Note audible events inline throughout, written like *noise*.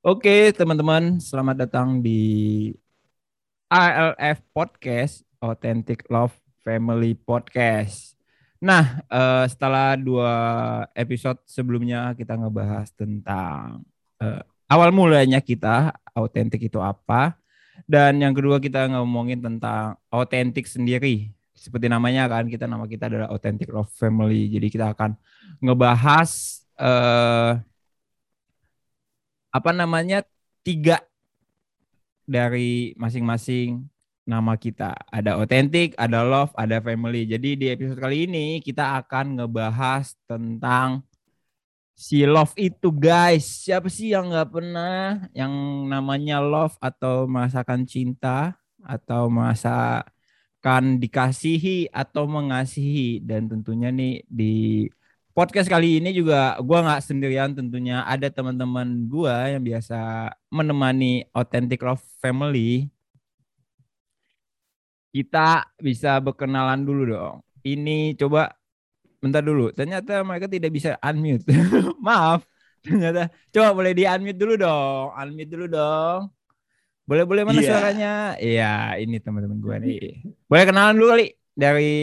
Oke, teman-teman, selamat datang di ALF Podcast, Authentic Love Family Podcast. Nah, uh, setelah dua episode sebelumnya kita ngebahas tentang uh, awal mulanya kita, autentik itu apa, dan yang kedua kita ngomongin tentang autentik sendiri. Seperti namanya kan, kita nama kita adalah Authentic Love Family. Jadi kita akan ngebahas uh, apa namanya tiga dari masing-masing nama kita. Ada authentic, ada love, ada family. Jadi di episode kali ini kita akan ngebahas tentang si love itu guys. Siapa sih yang nggak pernah yang namanya love atau merasakan cinta atau merasakan dikasihi atau mengasihi dan tentunya nih di podcast kali ini juga gue nggak sendirian tentunya ada teman-teman gue yang biasa menemani authentic love family kita bisa berkenalan dulu dong. Ini coba bentar dulu. Ternyata mereka tidak bisa unmute. *laughs* Maaf. Ternyata coba boleh di unmute dulu dong. Unmute dulu dong. Boleh boleh mana yeah. suaranya? Iya, ini teman-teman gue nih. Boleh kenalan dulu kali dari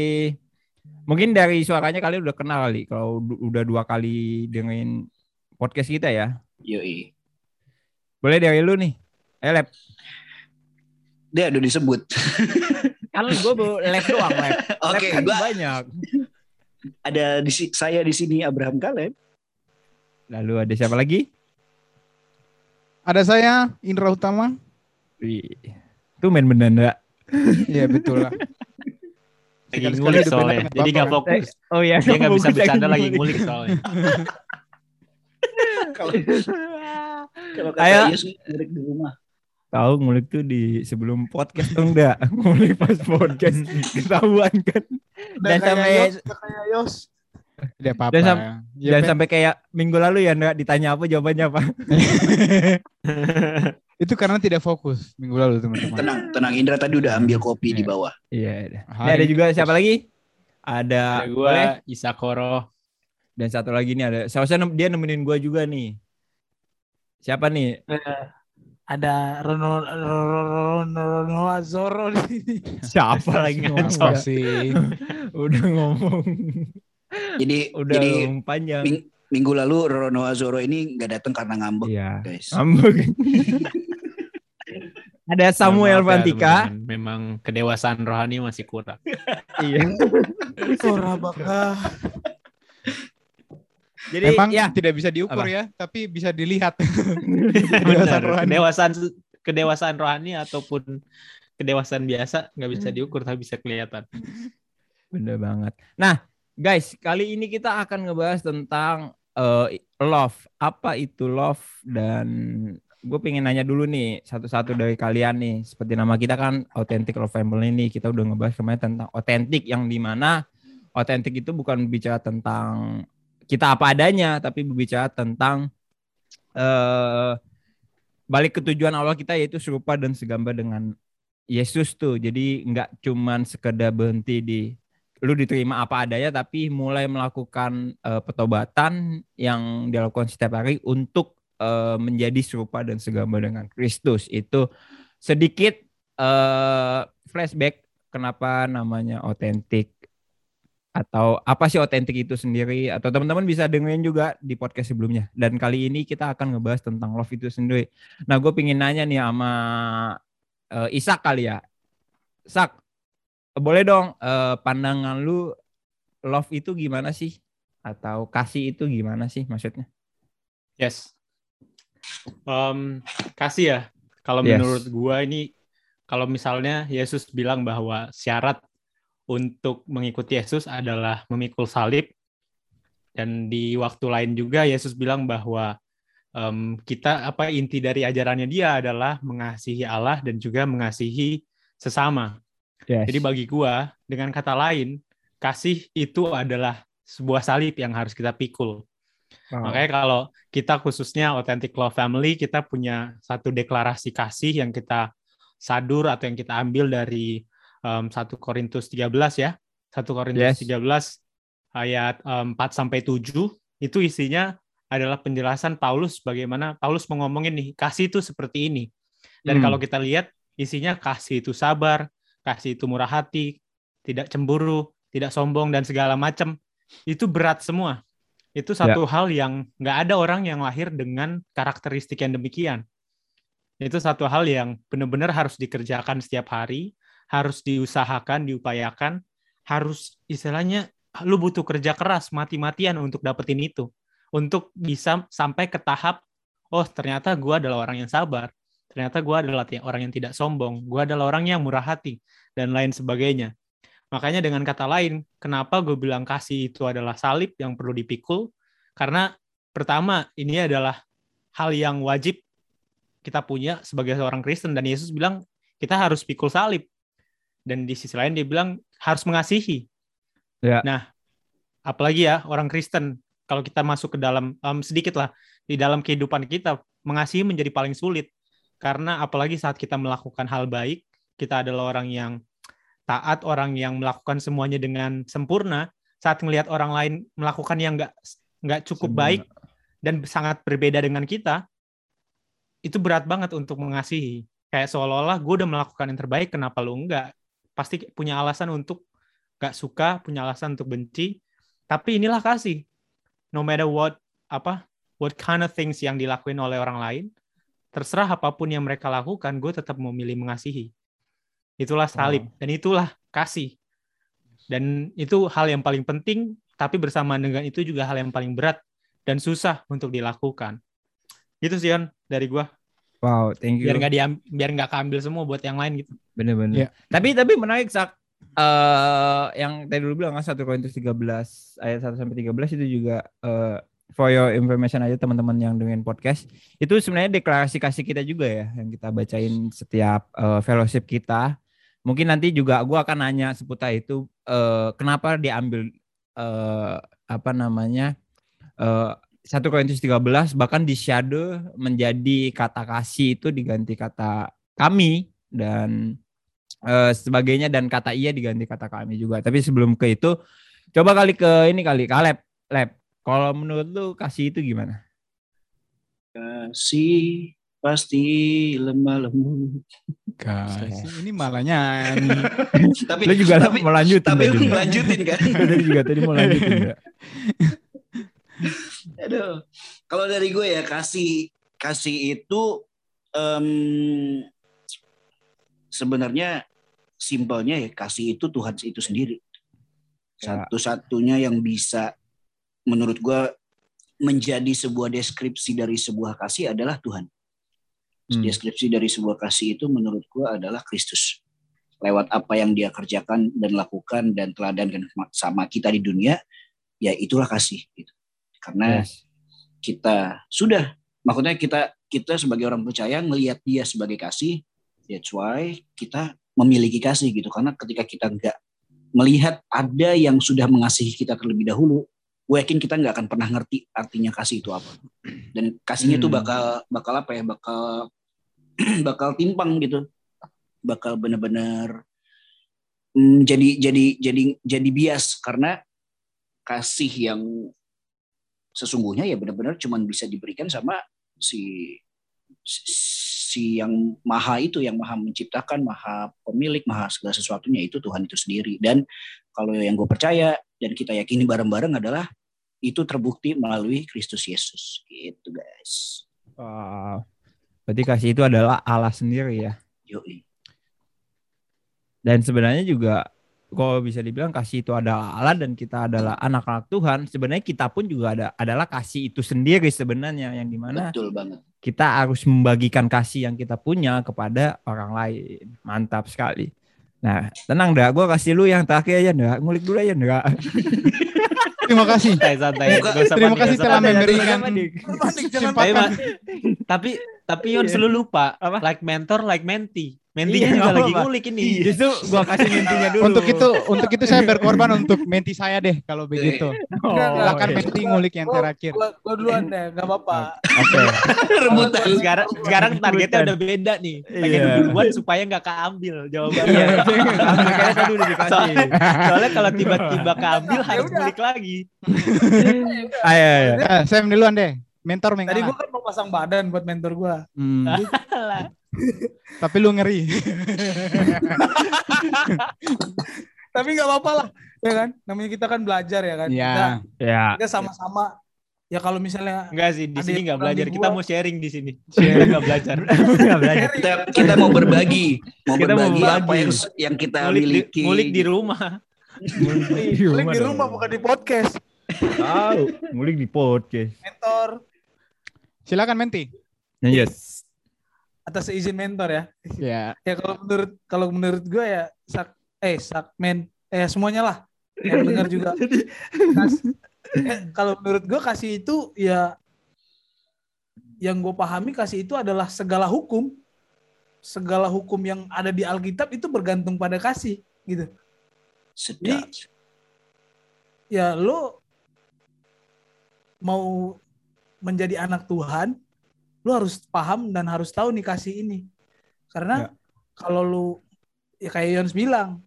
mungkin dari suaranya kali udah kenal kali kalau udah dua kali dengerin podcast kita ya. Yoi. Boleh dari lu nih. Eh, Dia udah disebut. *laughs* kan gue lab doang lab. *laughs* Oke, okay, kan gua... banyak. *laughs* Ada di saya di sini Abraham Kaleb. Lalu ada siapa lagi? Ada saya Indra Utama. Wih, itu main bener Iya betul lah. Lagi ngulik soalnya, jadi gak fokus. Oh iya, dia gak bisa bercanda lagi ngulik soalnya. kalau kalau kata Ayo. ngulik di rumah. Tahu ngulik tuh di sebelum podcast tuh enggak. *laughs* ngulik pas podcast ketahuan kan. Dan sampai kayak Yos. Tidak apa-apa. Dan, sam ya, dan sampai kayak minggu lalu ya enggak ditanya apa jawabannya apa. *laughs* Itu karena tidak fokus minggu lalu teman-teman. Tenang, tenang Indra tadi udah ambil kopi di iya. bawah. Iya. Ini ada juga siapa lagi? Ada, ada gua Isakoro. Dan satu lagi nih ada. Seharusnya dia nemenin gua juga nih. Siapa nih? Uh, ada Rono Rono Rono Azoro di sini. Siapa lagi ngomong sih? *laughs* Udah ngomong. Jadi udah jadi panjang. Ming, minggu lalu Rono Azoro ini nggak datang karena ngambek, iya. guys. Ngambek. *laughs* ada Samuel Fantika. Ya, memang kedewasaan rohani masih kurang. *laughs* iya. Bakah. Jadi Memang ya tidak bisa diukur apa? ya, tapi bisa dilihat. *laughs* kedewasaan rohani. Kedewasaan kedewasaan rohani ataupun kedewasaan biasa nggak bisa diukur tapi bisa kelihatan. Bener banget. Nah, guys, kali ini kita akan ngebahas tentang uh, love. Apa itu love dan gue pengen nanya dulu nih satu-satu dari kalian nih. Seperti nama kita kan Authentic Love Family ini kita udah ngebahas kemarin tentang otentik yang di mana otentik itu bukan bicara tentang kita apa adanya, tapi berbicara tentang uh, balik ke tujuan Allah kita yaitu serupa dan segambar dengan Yesus tuh. Jadi nggak cuman sekedar berhenti di lu diterima apa adanya, tapi mulai melakukan uh, petobatan yang dilakukan setiap hari untuk uh, menjadi serupa dan segambar dengan Kristus. Itu sedikit uh, flashback kenapa namanya otentik atau apa sih otentik itu sendiri atau teman-teman bisa dengerin juga di podcast sebelumnya. Dan kali ini kita akan ngebahas tentang love itu sendiri. Nah gue pingin nanya nih sama uh, Isak kali ya. Sak boleh dong uh, pandangan lu love itu gimana sih atau kasih itu gimana sih maksudnya yes um, kasih ya kalau yes. menurut gue ini kalau misalnya Yesus bilang bahwa syarat untuk mengikuti Yesus adalah memikul salib. Dan di waktu lain juga Yesus bilang bahwa um, kita apa inti dari ajarannya dia adalah mengasihi Allah dan juga mengasihi sesama. Yes. Jadi bagi gua dengan kata lain kasih itu adalah sebuah salib yang harus kita pikul. Oh. Makanya kalau kita khususnya Authentic Love Family kita punya satu deklarasi kasih yang kita sadur atau yang kita ambil dari um, 1 Korintus 13 ya. 1 Korintus yes. 13 ayat um, 4 sampai 7 itu isinya adalah penjelasan Paulus bagaimana Paulus mau ngomongin nih kasih itu seperti ini. Dan Hmm. kalau kita lihat isinya kasih itu sabar, kasih itu murah hati, tidak cemburu, tidak sombong dan segala macam. Itu berat semua. Itu satu hal yang nggak ada orang yang lahir dengan karakteristik yang demikian. Itu satu hal yang benar-benar harus dikerjakan setiap hari, harus diusahakan, diupayakan, harus istilahnya lu butuh kerja keras mati-matian untuk dapetin itu untuk bisa sampai ke tahap oh ternyata gue adalah orang yang sabar ternyata gue adalah orang yang tidak sombong. Gue adalah orang yang murah hati dan lain sebagainya. Makanya dengan kata lain kenapa gue bilang kasih itu adalah salib yang perlu dipikul? Karena pertama ini adalah hal yang wajib kita punya sebagai seorang Kristen. Dan Yesus bilang kita harus pikul salib. Dan di sisi lain dia bilang harus mengasihi. Ya. nah apalagi ya orang Kristen kalau kita masuk ke dalam em, sedikit lah di dalam kehidupan kita mengasihi menjadi paling sulit karena apalagi saat kita melakukan hal baik kita adalah orang yang taat orang yang melakukan semuanya dengan sempurna. Saat melihat orang lain melakukan yang nggak nggak cukup Sempurna. baik dan sangat berbeda dengan kita itu berat banget untuk mengasihi. Kayak seolah-olah gue udah melakukan yang terbaik kenapa lu enggak pasti punya alasan untuk nggak suka punya alasan untuk benci. Tapi inilah kasih. No matter what apa what kind of things yang dilakuin oleh orang lain terserah apa pun yang mereka lakukan gue tetap memilih mengasihi. Itulah salib dan itulah kasih. Dan itu hal yang paling penting tapi bersamaan dengan itu juga hal yang paling berat dan susah untuk dilakukan. Gitu sih Yon dari gue Wow, thank you. biar nggak diam biar nggak keambil semua buat yang lain gitu. Bener-bener. Iya. Tapi tapi menarik sak. Eh yang tadi dulu bilang kan 1 Korintus 13 ayat 1 sampai 13 itu juga eh for your information aja teman-teman yang dengerin podcast. Itu sebenarnya deklarasi kasih kita juga ya yang kita bacain setiap eh, fellowship kita. Mungkin nanti juga gua akan nanya seputar itu eh kenapa diambil eh apa namanya eh 1 Korintus 13 bahkan di shadow menjadi kata kasih itu diganti kata kami dan eh, sebagainya dan kata iya diganti kata kami juga. Tapi sebelum ke itu coba kali ke ini kali Kaleb. Lab. Kalau menurut lu kasih itu gimana? Kasih pasti lemah lembut. Kasih. Ini malah nyanyi. *laughs* tapi Lu juga tapi, mau lanjutin tapi lu lanjutin kan? *laughs* tadi juga tadi mau lanjutin nggak? *laughs* Aduh. Kalau dari gue ya kasih kasih itu em, sebenarnya simpelnya ya kasih itu Tuhan itu sendiri. Ya. Satu-satunya yang bisa menurut gue menjadi sebuah deskripsi dari sebuah kasih adalah Tuhan. Hmm. Deskripsi dari sebuah kasih itu menurut gue adalah Kristus. Lewat apa yang dia kerjakan dan lakukan dan teladankan sama kita di dunia, ya itulah kasih. Gitu. Karena Yes. kita sudah maksudnya kita kita sebagai orang percaya ngelihat dia sebagai kasih that's why kita memiliki kasih gitu karena ketika kita nggak melihat ada yang sudah mengasihi kita terlebih dahulu gue yakin kita nggak akan pernah ngerti artinya kasih itu apa. Dan kasihnya itu Hmm. bakal bakal apa ya bakal *clears throat* bakal timpang gitu. Bakal benar-benar mm, jadi jadi jadi jadi bias. Karena kasih yang sesungguhnya ya benar-benar cuman bisa diberikan sama si si yang maha itu yang maha menciptakan maha pemilik maha segala sesuatunya itu Tuhan itu sendiri dan kalau yang gue percaya dan kita yakini bareng-bareng adalah itu terbukti melalui Kristus Yesus gitu guys Wow. Berarti kasih itu adalah Allah sendiri ya. Yoi. Dan sebenarnya juga kalau bisa dibilang kasih itu adalah Allah dan kita adalah anak-anak Tuhan, sebenarnya kita pun juga ada adalah kasih itu sendiri sebenarnya yang di mana betul banget kita harus membagikan kasih yang kita punya kepada orang lain. Mantap sekali. Nah, tenang dah, gue kasih lu yang terakhir aja dah. Ngulik dulu aja dah. *laughs* Terima kasih. santai santai usah Terima panik, kasih telah memberikan tapi tapi tapi Yon Iya. selalu lupa like mentor like mentee Mentinya Iya, juga nggak lagi ngulik ini. Justru gua kasih mentinya dulu. Untuk itu untuk itu saya berkorban untuk menti saya deh kalau begitu. Oh, Enggak, enggak. Silakan iya. menti ngulik yang terakhir. Gua, gua duluan deh, gak apa-apa. Oke. *laughs* Rebutan. sekarang sekarang targetnya udah beda nih. Pengen Iya. duluan supaya nggak keambil jawabannya. Iya, *laughs* tadi udah dikasih. Soalnya, soalnya kalau *laughs* tiba-tiba keambil harus udah. ngulik lagi. Ayo, ayo. Eh, saya duluan deh. Mentor Tadi mengalah. gua kan mau pasang badan buat mentor gua. Hmm, *laughs* tapi lu ngeri. *laughs* Tapi nggak apa-apa lah, ya kan? Namanya kita kan belajar ya kan. Iya. Kita, Ya. kita sama-sama. Ya kalau misalnya Enggak sih, di sini yang nggak kurang belajar. di Kita mau sharing di sini. *laughs* Sharing nggak belajar. Nggak belajar. Kita kita mau berbagi, mau Kita mau berbagi apa berbagi. yang yang kita Ngulik di, miliki. ngulik di rumah. ngulik di rumah bukan di podcast. Tahu, ngulik di podcast. Mentor Silakan menti. Lanjut. atas izin mentor ya. Ya. *laughs* Ya kalau menurut kalau menurut gue ya sak eh sakmen eh semuanya lah yang dengar juga. *laughs* Kas- eh, *laughs* kalau menurut gue kasih itu ya yang gue pahami kasih itu adalah segala hukum segala hukum yang ada di Alkitab itu bergantung pada kasih gitu. Sedap. Ya lo mau menjadi anak Tuhan, lo harus paham dan harus tahu nih kasih ini. Karena Ya. kalau lu ya kayak Yons bilang,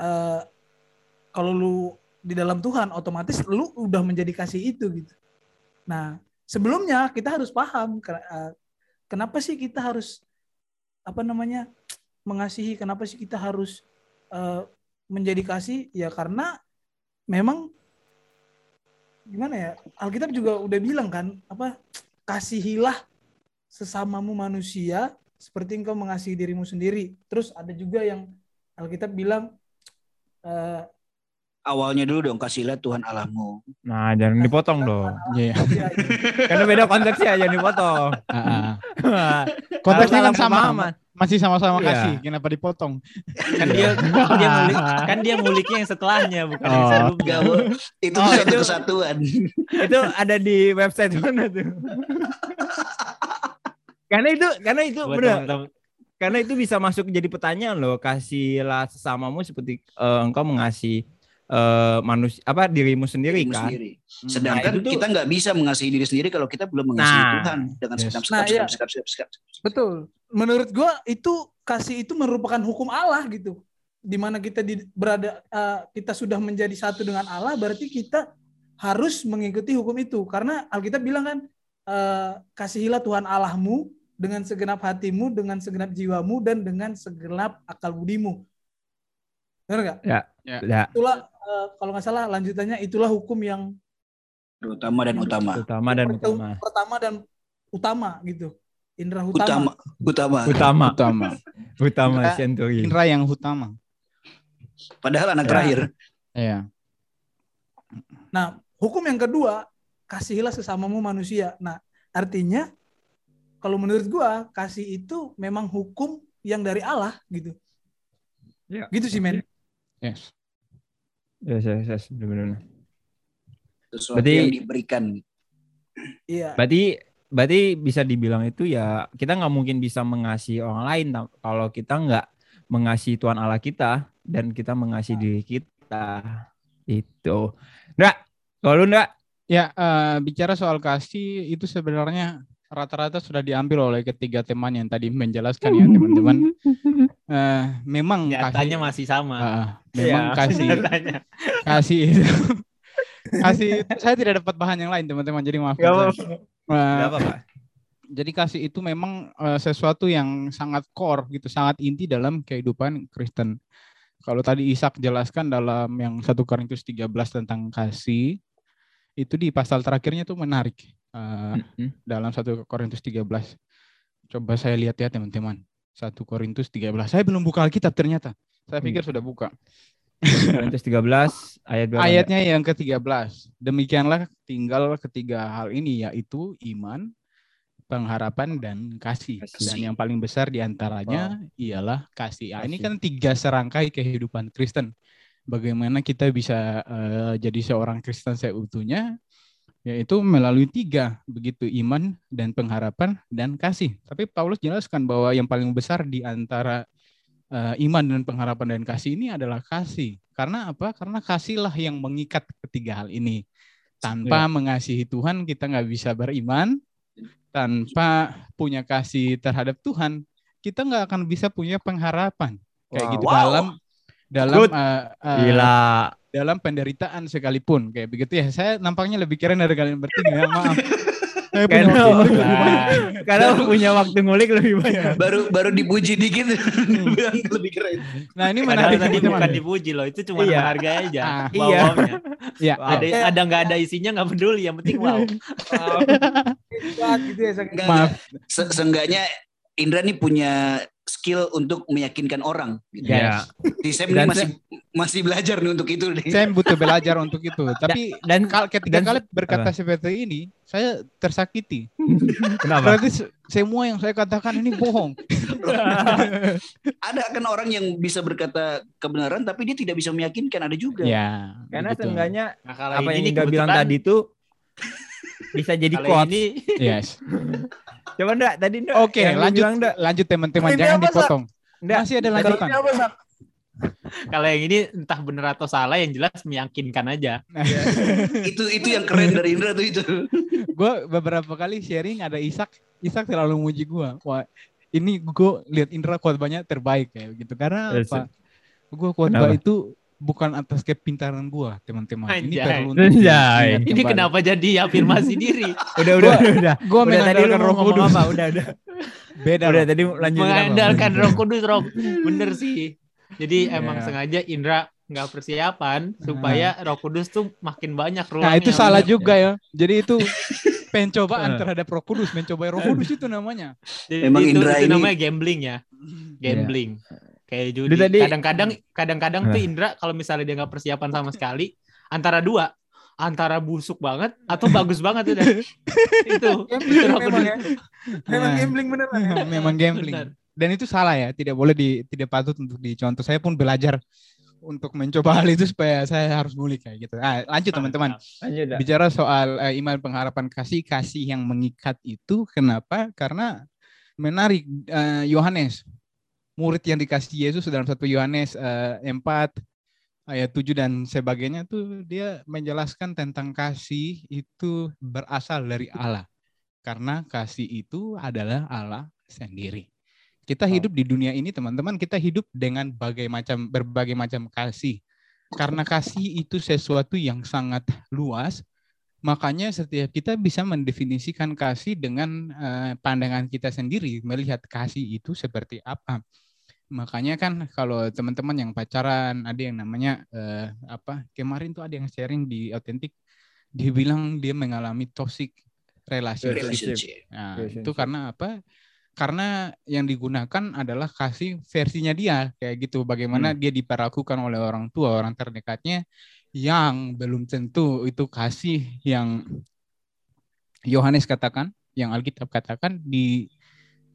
eh, kalau lu di dalam Tuhan, otomatis lu udah menjadi kasih itu gitu. Nah, sebelumnya kita harus paham eh, kenapa sih kita harus apa namanya mengasihi, kenapa sih kita harus eh, menjadi kasih? Ya karena memang gimana ya Alkitab juga udah bilang kan apa kasihilah sesamamu manusia seperti engkau mengasihi dirimu sendiri. Terus ada juga yang Alkitab bilang eh, Awalnya dulu dong kasihlah Tuhan Allahmu. Nah, jangan dipotong dong. Iya. ya, *laughs* Karena beda konteksnya, jangan dipotong. *laughs* Konteksnya kan sama. pemahaman. Masih sama-sama Iya. kasih. Kenapa dipotong? Kan dia kan dia ngulik, *laughs* kan dia nguliknya yang setelahnya bukan yang Oh. sebelumnya. Gak, itu Oh, satu itu- kesatuan. itu ada di website mana tuh? karena itu karena itu Buat benar teman-teman. karena itu bisa masuk jadi pertanyaan loh kasihlah sesamamu seperti eh, engkau mengasihi eh, manusia apa dirimu sendiri Dirimu kan sendiri. Sedangkan Nah, itu tuh- kita nggak bisa mengasihi diri sendiri kalau kita belum mengasihi Nah. Tuhan dengan Yes. sekap sekap Nah, iya. sekap sekap sekap sekap. betul menurut gua itu kasih itu merupakan hukum Allah gitu di mana kita di, berada eh, kita sudah menjadi satu dengan Allah berarti kita harus mengikuti hukum itu karena Alkitab bilang kan eh, kasihilah Tuhan Allahmu dengan segenap hatimu dengan segenap jiwamu dan dengan segenap akal budimu benar nggak ya itulah eh, kalau nggak salah lanjutannya itulah hukum yang Terutama dan utama. utama dan pertu- utama pertama dan utama gitu indra utama, Utama. Utama. utama Utama. Century Indra yang utama. Padahal anak Ya. terakhir. Iya. Nah, hukum yang kedua, kasihilah sesamamu manusia. Nah, artinya kalau menurut gua kasih itu memang hukum yang dari Allah gitu. Ya. Gitu sih, men. Yes. Yes yes yes benar-benar Sesuatu Berarti- yang diberikan. Iya. berarti berarti bisa dibilang itu ya kita nggak mungkin bisa mengasihi orang lain kalau kita nggak mengasihi Tuhan Allah kita dan kita mengasihi diri kita itu Ndra kalau lu Ndra Ya, eh, bicara soal kasih itu sebenarnya rata-rata sudah diambil oleh ketiga teman yang tadi menjelaskan ya teman-teman. *laughs* Eh, memang Nyatanya kasih, masih sama. Ah, memang Iya. *laughs* kasih Nyatanya. kasih itu *laughs* kasih itu- saya tidak dapat bahan yang lain teman-teman jadi maaf. Gak saya. apa-apa. Eh, Gak apa-apa. jadi kasih itu memang eh, sesuatu yang sangat core gitu, sangat inti dalam kehidupan Kristen. Kalau tadi Ishak jelaskan dalam yang 1 Korintus 13 tentang kasih, itu di pasal terakhirnya tuh menarik. Eh, Mm-mm. dalam 1 Korintus 13. Coba saya lihat ya teman-teman. 1 Korintus 13. Saya belum buka Alkitab ternyata. Saya pikir sudah buka. Korintus 13 ayat berapa? Ayatnya yang ke-13. Demikianlah tinggal ketiga hal ini yaitu iman, pengharapan dan kasih. Kasih. Dan yang paling besar di antaranya ialah kasih. Ah, ini Kasih. kan tiga serangkai kehidupan Kristen. Bagaimana kita bisa eh, jadi seorang Kristen seutuhnya, yaitu melalui tiga, begitu iman dan pengharapan dan kasih. Tapi Paulus jelaskan bahwa yang paling besar di antara uh, iman dan pengharapan dan kasih ini adalah kasih. Karena apa? Karena kasihlah yang mengikat ketiga hal ini. Tanpa ya. mengasihi Tuhan kita nggak bisa beriman. Tanpa punya kasih terhadap Tuhan kita nggak akan bisa punya pengharapan kayak wow. gitu wow. dalam dalam uh, uh, Gila. Dalam penderitaan sekalipun kayak begitu ya. Saya nampaknya lebih keren dari kalian bertiga. Maaf. Saya punya karena, waktu lebih banyak. Karena punya waktu ngulik lebih banyak. Baru baru dipuji dikit bilang *laughs* lebih keren. Nah, ini menarik tadi bukan dipuji loh, itu cuma iya. harga aja. Ah, iya. Iya. Wow. Ada ada nggak ada isinya nggak peduli, yang penting wow. wow. gitu ya, Maaf. Se Seenggaknya Indra nih punya skill untuk meyakinkan orang. Gitu. Yeah. Di Sam ini masih masih belajar nih untuk itu. Saya butuh belajar untuk itu. *laughs* Tapi dan kal ketika kalian berkata apa? seperti ini, saya tersakiti. *laughs* Kenapa? Berarti semua yang saya katakan ini bohong. *laughs* ada kan orang yang bisa berkata kebenaran, tapi dia tidak bisa meyakinkan. Ada juga. Ya. Karena begitu. seenggaknya nah, apa yang Indra bilang tadi itu bisa jadi. Ini... Yes. Coba enggak tadi enggak. Oke, okay, lanjut enggak. lanjut teman-teman jangan apa, dipotong. Enggak. Masih ada lanjutan. Kalau yang ini entah benar atau salah yang jelas meyakinkan aja. Ya. *laughs* itu itu yang keren dari Indra tuh itu. *laughs* gue beberapa kali sharing ada Isak, Isak selalu muji gue. Wah, ini gue lihat Indra kuat banyak terbaik kayak gitu karena apa? Gue kuat itu bukan atas kepintaran gua, teman-teman. Ini perlu untuk Ini kenapa jadi afirmasi diri? udah, *laughs* udah, udah, udah. Gua udah, mengandalkan Roh Kudus. Apa? Udah, udah. *laughs* Beda. Udah tadi lanjut Mengandalkan *laughs* Roh Kudus, Roh. Bener sih. Jadi yeah. emang sengaja Indra nggak persiapan supaya Roh Kudus tuh makin banyak ruangnya. Nah, itu salah juga ya. Jadi itu pencobaan terhadap Roh Kudus, mencoba Roh Kudus itu namanya. Jadi Emang itu, Indra itu ini... namanya gambling ya. Gambling. Yeah kayak judi. Tadi... Kadang-kadang kadang-kadang tuh Indra kalau misalnya dia nggak persiapan sama sekali antara dua antara busuk banget atau bagus banget udah *laughs* itu. Itu memang, ya. memang gambling bener memang gambling. Dan itu salah ya tidak boleh di tidak patut untuk dicontoh saya pun belajar untuk mencoba hal itu supaya saya harus ngulik kayak gitu. Ah, lanjut teman-teman. Bicara soal uh, iman pengharapan kasih kasih yang mengikat itu kenapa? Karena menarik uh, Yohanes murid yang dikasih Yesus dalam satu Yohanes uh, eh, 4 ayat 7 dan sebagainya tuh dia menjelaskan tentang kasih itu berasal dari Allah. Karena kasih itu adalah Allah sendiri. Kita hidup di dunia ini teman-teman, kita hidup dengan berbagai macam berbagai macam kasih. Karena kasih itu sesuatu yang sangat luas, makanya setiap kita bisa mendefinisikan kasih dengan uh, pandangan kita sendiri, melihat kasih itu seperti apa makanya kan kalau teman-teman yang pacaran ada yang namanya uh, apa kemarin tuh ada yang sharing di autentik dia bilang dia mengalami toxic relationship, relationship. Nah, relationship. itu karena apa karena yang digunakan adalah kasih versinya dia kayak gitu bagaimana hmm. dia diperlakukan oleh orang tua orang terdekatnya yang belum tentu itu kasih yang Yohanes katakan yang Alkitab katakan di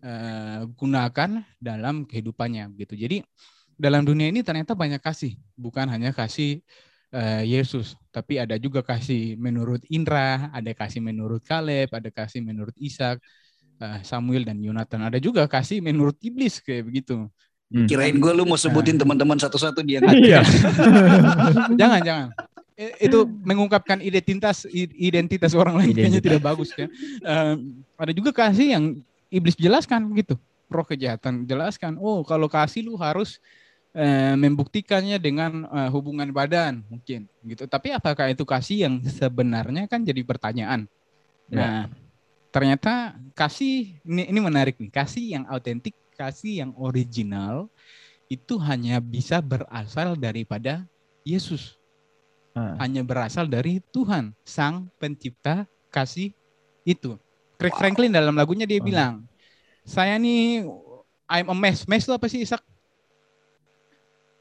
uh, gunakan dalam kehidupannya gitu. Jadi dalam dunia ini ternyata banyak kasih, bukan hanya kasih uh, Yesus, tapi ada juga kasih menurut Indra, ada kasih menurut Kaleb, ada kasih menurut Ishak, uh, Samuel dan Yonatan. Ada juga kasih menurut iblis kayak begitu. Hmm. Kirain gue lu mau sebutin nah. teman-teman satu-satu dia. Iya. *laughs* jangan jangan itu mengungkapkan identitas identitas orang lain kayaknya tidak bagus ya. Uh, ada juga kasih yang iblis jelaskan gitu. Roh kejahatan jelaskan, oh kalau kasih lu harus eh, membuktikannya dengan eh, hubungan badan mungkin gitu. Tapi apakah itu kasih yang sebenarnya kan jadi pertanyaan. Ya. Nah, ternyata kasih ini, ini menarik nih. Kasih yang autentik, kasih yang original itu hanya bisa berasal daripada Yesus. Hmm. Hanya berasal dari Tuhan, Sang Pencipta kasih itu. Craig wow. Franklin dalam lagunya dia oh. bilang, saya nih I'm a mess. Mess itu apa sih Isak?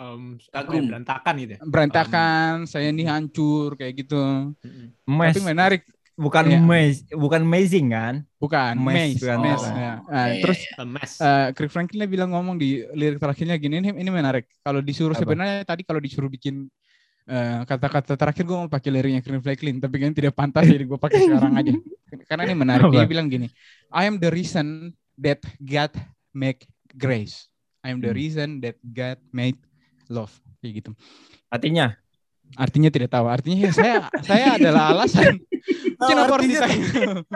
Um, berantakan gitu ya? Berantakan, um, saya nih hancur kayak gitu. Mess. Tapi menarik. Bukan ya. mess, bukan amazing kan? Bukan, mess. Mess. Oh. mess. Ya. Nah, yeah, terus uh, Craig Franklin bilang ngomong di lirik terakhirnya gini, ini, ini menarik. Kalau disuruh apa? sebenarnya tadi kalau disuruh bikin kata kata-kata terakhir gue mau pakai liriknya Craig Franklin, tapi kan tidak pantas jadi gue pakai sekarang aja. *laughs* Karena ini menarik. Dia bilang gini, I am the reason that God make grace. I am the Hmm. reason that God made love. Kayak gitu. Artinya Artinya tidak tahu. Artinya ya saya saya adalah alasan. Kenapa harus artinya ditanya?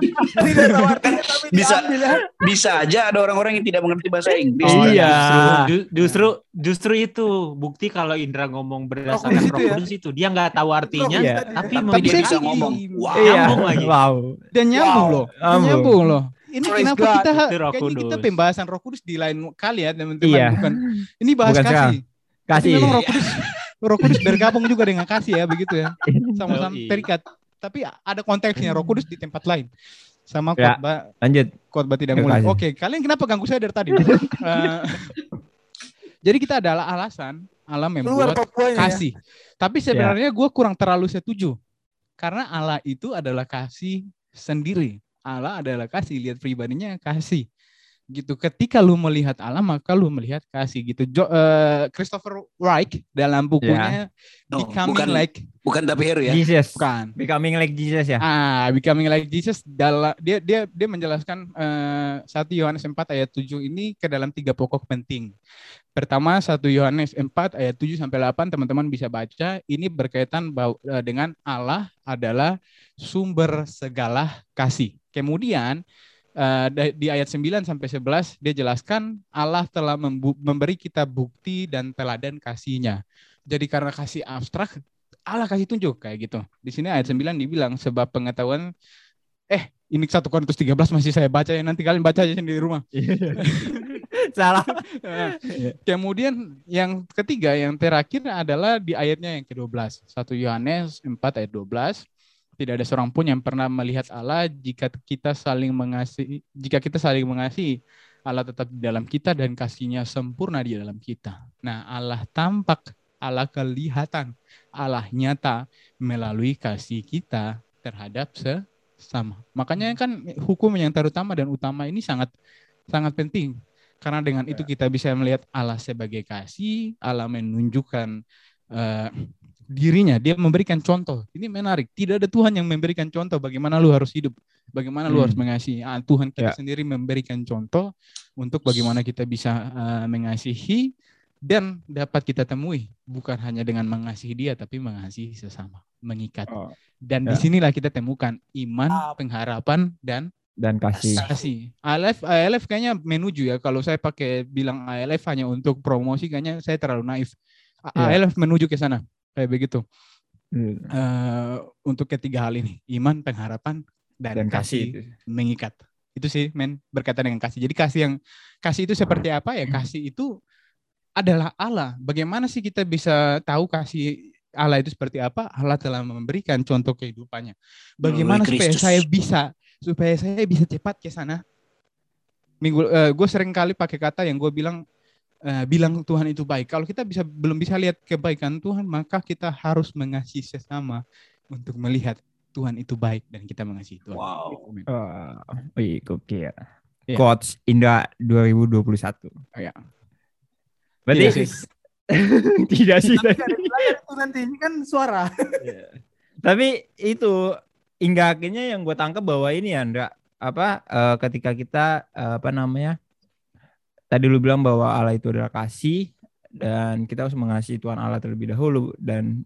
*laughs* Tidak tahu artinya tapi Bisa. diambil ya. Bisa aja ada orang-orang yang tidak mengerti bahasa Inggris. Oh, Iya. Justru, ju- justru justru itu bukti kalau Indra ngomong berdasarkan Roh Roh Kudus itu ya? Itu dia nggak tahu artinya, Iya. tapi Tapi dia saya bisa ngomong. Wow. iya. Nyambung lagi. Wow. Dan nyambung Wow. loh. Nyambung. Nyambung loh. Ini Praise kenapa God. kita kayaknya kita pembahasan Roh Kudus di lain kali ya teman-teman Iya. bukan. Ini bahas Bukan kasih. sekarang. Tapi Kasih. memang Roh Kudus *laughs* Roh Kudus bergabung juga dengan kasih ya begitu ya. Sama-sama Yoi. terikat. Tapi ada konteksnya Roh Kudus di tempat lain. Sama Ya. khotbah Lanjut. khotbah tidak Ya, mulai. Oke, kalian kenapa ganggu saya dari tadi? *laughs* Eh, jadi kita adalah alasan Allah membuat ya. kasih. Tapi sebenarnya gue kurang terlalu setuju. Karena Allah itu adalah kasih sendiri. Allah adalah kasih, lihat pribadinya kasih. Gitu. Ketika lu melihat Allah, maka lu melihat kasih gitu. Jo, eh, Christopher Reich dalam bukunya Oh, Becoming bukan Like bukan tapi Heru ya. Jesus. bukan. Becoming like Jesus ya. Ah, Becoming Like Jesus dalam dia dia dia menjelaskan eh, 1 Yohanes 4 ayat 7 ini ke dalam tiga pokok penting. Pertama 1 Yohanes 4 ayat 7 sampai 8 teman-teman bisa baca. Ini berkaitan eh, dengan Allah adalah sumber segala kasih. Kemudian da- di ayat 9 sampai 11 dia jelaskan Allah telah memberi kita bukti dan teladan kasihnya. Jadi karena kasih abstrak Allah kasih tunjuk kayak gitu. Di sini ayat 9 dibilang sebab pengetahuan eh ini 1 Korintus 13 masih saya baca ya nanti kalian baca aja sendiri di rumah. *laughs* Salah. Eh, Kemudian yang ketiga yang terakhir adalah di ayatnya yang ke-12. 1 Yohanes 4 ayat 12. Tidak ada seorang pun yang pernah melihat Allah jika kita saling mengasihi jika kita saling mengasihi Allah tetap di dalam kita dan kasihnya sempurna di dalam kita. Nah, Allah tampak, Allah kelihatan, Allah nyata melalui kasih kita terhadap sesama. Makanya kan hukum yang terutama dan utama ini sangat sangat penting. Karena dengan itu kita bisa melihat Allah sebagai kasih, Allah menunjukkan eh, dirinya, dia memberikan contoh. Ini menarik. Tidak ada Tuhan yang memberikan contoh bagaimana lu harus hidup, bagaimana lu Hmm. harus mengasihi. Ah, Tuhan kita Ya. sendiri memberikan contoh untuk bagaimana kita bisa eh, mengasihi dan dapat kita temui bukan hanya dengan mengasihi dia tapi mengasihi sesama, mengikat. Oh, Dan ya. di sinilah kita temukan iman, pengharapan dan Dan kasih. kasih. ALF ALF kayaknya menuju ya kalau saya pakai bilang ALF hanya untuk promosi kayaknya saya terlalu naif. A- Ya. ALF menuju ke sana kayak begitu. Hmm. Eh, untuk ketiga hal ini iman, pengharapan dan, Dan kasih, kasih. mengikat. Itu sih men berkaitan dengan kasih. Jadi kasih yang kasih itu seperti apa ya? Kasih itu adalah Allah. Bagaimana sih kita bisa tahu kasih Allah itu seperti apa? Allah telah memberikan contoh kehidupannya. Bagaimana supaya saya bisa supaya saya bisa cepat ke sana? Minggu gue sering kali pakai kata yang gue bilang eh, bilang Tuhan itu baik. Kalau kita bisa belum bisa lihat kebaikan Tuhan, maka kita harus mengasihi sesama untuk melihat Tuhan itu baik dan kita mengasihi Tuhan. Wow. Oh, wih, gokil. Iya. Coach Indra 2021. Oh, ya. Berarti Tidak sih. *laughs* tidak sih. Tapi ada belajar itu nanti ini kan suara. Tapi itu hingga akhirnya yang gue tangkap bahwa ini ya, Andra, apa eh, ketika kita eh, apa namanya? Tadi lu bilang bahwa Allah itu adalah kasih dan kita harus mengasihi Tuhan Allah terlebih dahulu dan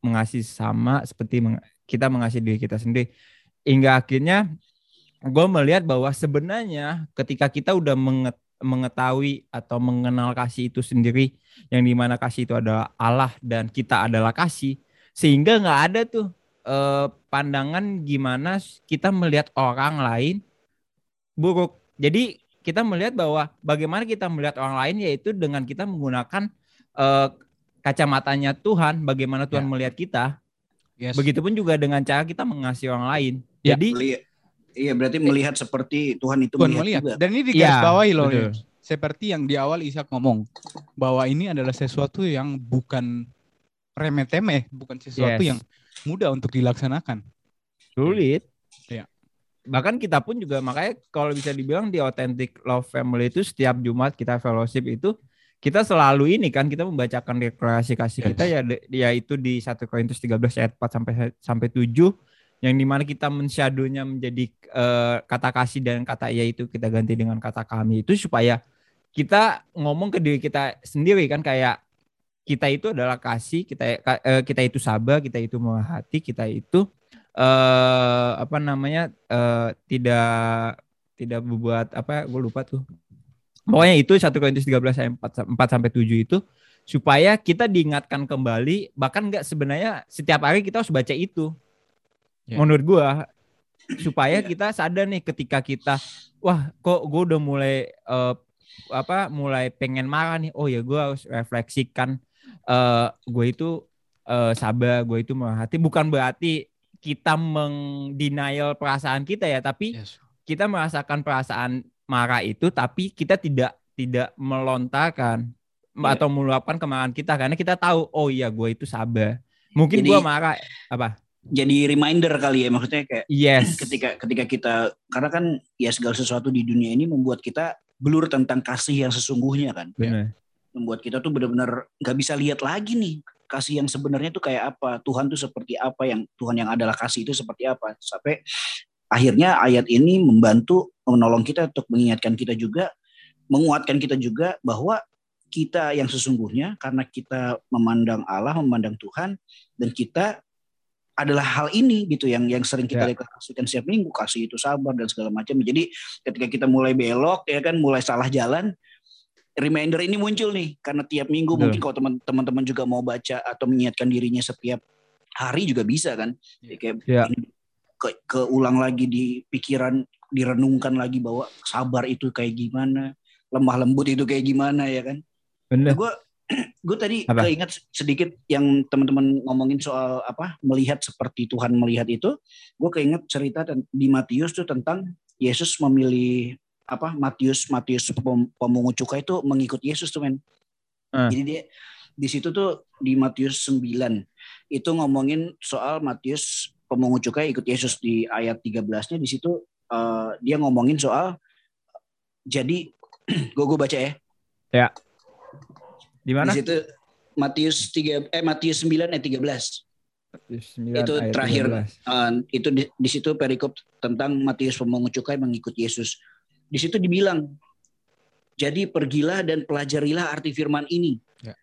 mengasihi sama seperti meng- kita mengasihi diri kita sendiri. Hingga akhirnya gue melihat bahwa sebenarnya ketika kita udah menget- mengetahui atau mengenal kasih itu sendiri, yang di mana kasih itu adalah Allah dan kita adalah kasih, sehingga nggak ada tuh eh, pandangan gimana kita melihat orang lain buruk. Jadi kita melihat bahwa bagaimana kita melihat orang lain yaitu dengan kita menggunakan eh, kacamatanya Tuhan, bagaimana Tuhan Ya. melihat kita. Yes. Begitupun juga dengan cara kita mengasihi orang lain. Ya. Jadi Melihat- Iya berarti melihat seperti Tuhan itu Tuhan melihat, melihat. juga. Dan ini digarisbawahi loh. betul. Seperti yang di awal Ishak ngomong bahwa ini adalah sesuatu yang bukan remeh-temeh, bukan sesuatu Yes. yang mudah untuk dilaksanakan. sulit. Bahkan kita pun juga makanya kalau bisa dibilang di Authentic Love Family itu setiap Jumat kita fellowship itu kita selalu ini kan kita membacakan deklarasi kasih Yes. kita ya yaitu di 1 Korintus 13 ayat 4 sampai sampai 7 yang di mana kita mensyadonya menjadi eh, kata kasih dan kata iya itu kita ganti dengan kata kami itu supaya kita ngomong ke diri kita sendiri kan kayak kita itu adalah kasih, kita eh, kita itu sabar, kita itu hati, kita itu eh apa namanya eh, tidak tidak berbuat apa gue lupa tuh. Pokoknya itu 1 Korintus 13 ayat 4, 4 sampai 7 itu supaya kita diingatkan kembali bahkan enggak sebenarnya setiap hari kita harus baca itu. Yeah. Menurut gua supaya kita sadar nih ketika kita wah kok gue udah mulai uh, apa mulai pengen marah nih oh ya gue harus refleksikan uh, gue itu uh, sabar gue itu merhati bukan berarti kita mengdenial perasaan kita ya tapi yes. kita merasakan perasaan marah itu tapi kita tidak tidak melontarkan yeah. atau meluapkan kemarahan kita karena kita tahu oh iya gue itu sabar mungkin gue marah apa jadi reminder kali ya maksudnya kayak yes. ketika ketika kita karena kan ya segala sesuatu di dunia ini membuat kita blur tentang kasih yang sesungguhnya kan Benar. membuat kita tuh benar-benar nggak bisa lihat lagi nih kasih yang sebenarnya tuh kayak apa Tuhan tuh seperti apa yang Tuhan yang adalah kasih itu seperti apa sampai akhirnya ayat ini membantu menolong kita untuk mengingatkan kita juga menguatkan kita juga bahwa kita yang sesungguhnya karena kita memandang Allah memandang Tuhan dan kita adalah hal ini gitu yang yang sering kita yeah. deklarasikan setiap minggu kasih itu sabar dan segala macam. Jadi ketika kita mulai belok ya kan mulai salah jalan reminder ini muncul nih karena tiap minggu yeah. mungkin kalau teman-teman juga mau baca atau mengingatkan dirinya setiap hari juga bisa kan. Ya, kayak yeah. ini ke, keulang lagi di pikiran direnungkan lagi bahwa sabar itu kayak gimana, lemah lembut itu kayak gimana ya kan. Bener. Gue *clears throat* gue tadi apa? keinget sedikit yang teman-teman ngomongin soal apa melihat seperti Tuhan melihat itu gue keinget cerita di Matius tuh tentang Yesus memilih apa Matius Matius pemungut cukai itu mengikut Yesus tuh men uh. jadi dia di situ tuh di Matius 9 itu ngomongin soal Matius pemungut cukai ikut Yesus di ayat 13-nya di situ uh, dia ngomongin soal jadi *clears throat* gue gue baca ya ya di mana? Di situ Matius 3 eh Matius 9 ayat 13. Matius 9 itu ayat terakhir uh, itu di, di situ perikop tentang Matius pemungut cukai mengikut Yesus. Di situ dibilang jadi pergilah dan pelajarilah arti firman ini. Ya.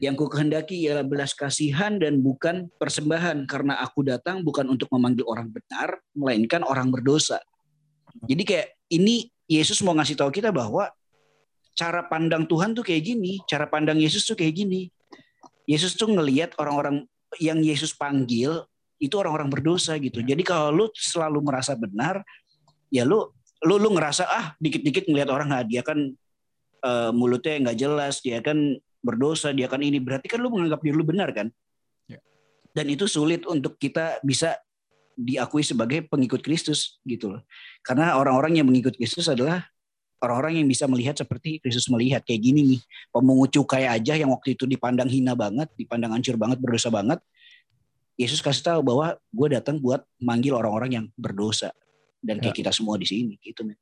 Yang ku kehendaki ialah belas kasihan dan bukan persembahan karena aku datang bukan untuk memanggil orang benar melainkan orang berdosa. Jadi kayak ini Yesus mau ngasih tahu kita bahwa cara pandang Tuhan tuh kayak gini, cara pandang Yesus tuh kayak gini. Yesus tuh ngelihat orang-orang yang Yesus panggil itu orang-orang berdosa gitu. Jadi kalau lu selalu merasa benar, ya lu lu lu ngerasa ah dikit-dikit ngelihat orang ah, dia kan uh, mulutnya nggak jelas, dia kan berdosa, dia kan ini berarti kan lu menganggap diri lu benar kan? Ya. Dan itu sulit untuk kita bisa diakui sebagai pengikut Kristus gitu loh. Karena orang-orang yang mengikut Kristus adalah orang-orang yang bisa melihat seperti Kristus melihat kayak gini nih pemungut cukai aja yang waktu itu dipandang hina banget dipandang hancur banget berdosa banget Yesus kasih tahu bahwa gue datang buat manggil orang-orang yang berdosa dan kayak ya. kita semua di sini gitu men.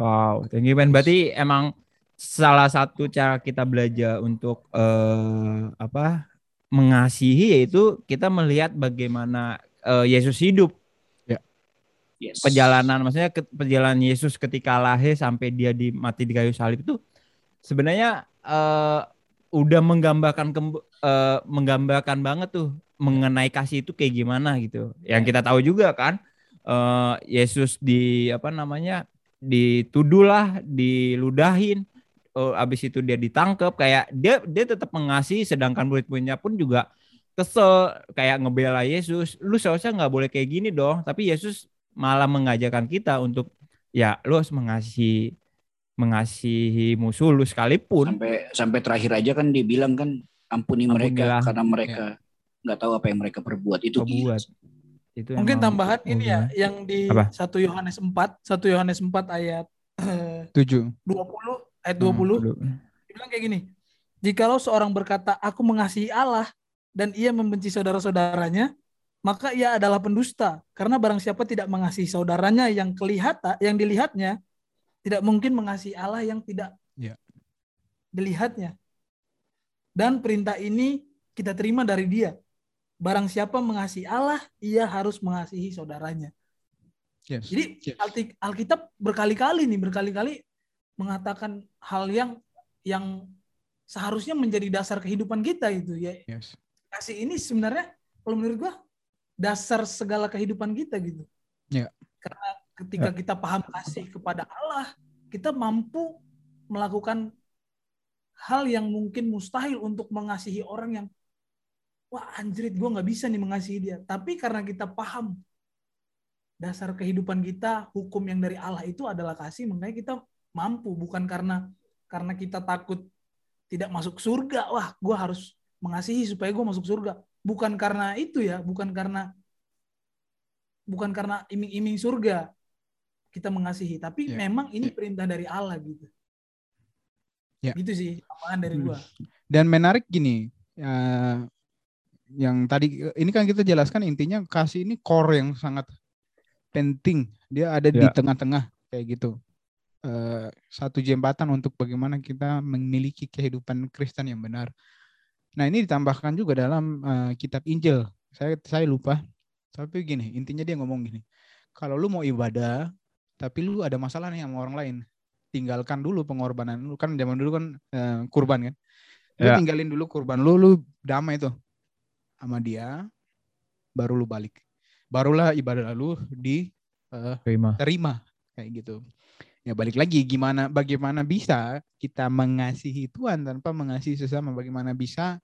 Wow, thank you man. Berarti emang salah satu cara kita belajar untuk uh, apa mengasihi yaitu kita melihat bagaimana uh, Yesus hidup Yes. Perjalanan maksudnya ke, perjalanan Yesus ketika lahir sampai dia di mati di kayu salib itu sebenarnya uh, udah menggambarkan uh, menggambarkan banget tuh mengenai kasih itu kayak gimana gitu. Yang kita tahu juga kan uh, Yesus di apa namanya dituduh lah, diludahin, uh, abis itu dia ditangkap kayak dia dia tetap mengasihi sedangkan murid-muridnya pun juga kesel kayak ngebela Yesus lu seharusnya nggak boleh kayak gini dong tapi Yesus malah mengajarkan kita untuk ya lu harus mengasihi mengasihi musuh lu sekalipun sampai sampai terakhir aja kan dia bilang kan ampuni Ampunilah. mereka karena mereka ya. nggak ya. tahu apa yang mereka perbuat itu perbuat. Itu mungkin tambahan ini ya yang di apa? 1 Yohanes 4 1 Yohanes 4 ayat 7 20 ayat 20 hmm, dia bilang kayak gini jikalau seorang berkata aku mengasihi Allah dan ia membenci saudara-saudaranya maka ia adalah pendusta. Karena barang siapa tidak mengasihi saudaranya yang kelihatan yang dilihatnya tidak mungkin mengasihi Allah yang tidak ya. dilihatnya. Dan perintah ini kita terima dari dia barang siapa mengasihi Allah ia harus mengasihi saudaranya yes. jadi yes. Alkitab berkali-kali nih berkali-kali mengatakan hal yang yang seharusnya menjadi dasar kehidupan kita itu ya. Yes. Kasih ini sebenarnya kalau menurut gua dasar segala kehidupan kita gitu. Ya. Karena ketika kita paham kasih kepada Allah, kita mampu melakukan hal yang mungkin mustahil untuk mengasihi orang yang wah anjrit gue nggak bisa nih mengasihi dia. Tapi karena kita paham dasar kehidupan kita, hukum yang dari Allah itu adalah kasih, makanya kita mampu bukan karena karena kita takut tidak masuk surga. Wah, gue harus mengasihi supaya gue masuk surga. Bukan karena itu ya, bukan karena bukan karena iming-iming surga kita mengasihi, tapi Ya. memang ini perintah dari Allah gitu. Ya. Gitu sih tambahan dari Hmm. gua. Dan menarik gini, eh, yang tadi ini kan kita jelaskan intinya kasih ini core yang sangat penting. Dia ada di Ya. tengah-tengah kayak gitu. Eh, satu jembatan untuk bagaimana kita memiliki kehidupan Kristen yang benar. Nah ini ditambahkan juga dalam eh, kitab Injil. Saya saya lupa. Tapi gini, intinya dia ngomong gini. Kalau lu mau ibadah, tapi lu ada masalah nih sama orang lain, tinggalkan dulu pengorbanan lu kan zaman dulu kan eh, kurban kan. Lu Ya. tinggalin dulu kurban lu, lu damai tuh sama dia, baru lu balik. Barulah ibadah lu diterima Terima. kayak gitu. Ya balik lagi gimana bagaimana bisa kita mengasihi Tuhan tanpa mengasihi sesama? Bagaimana bisa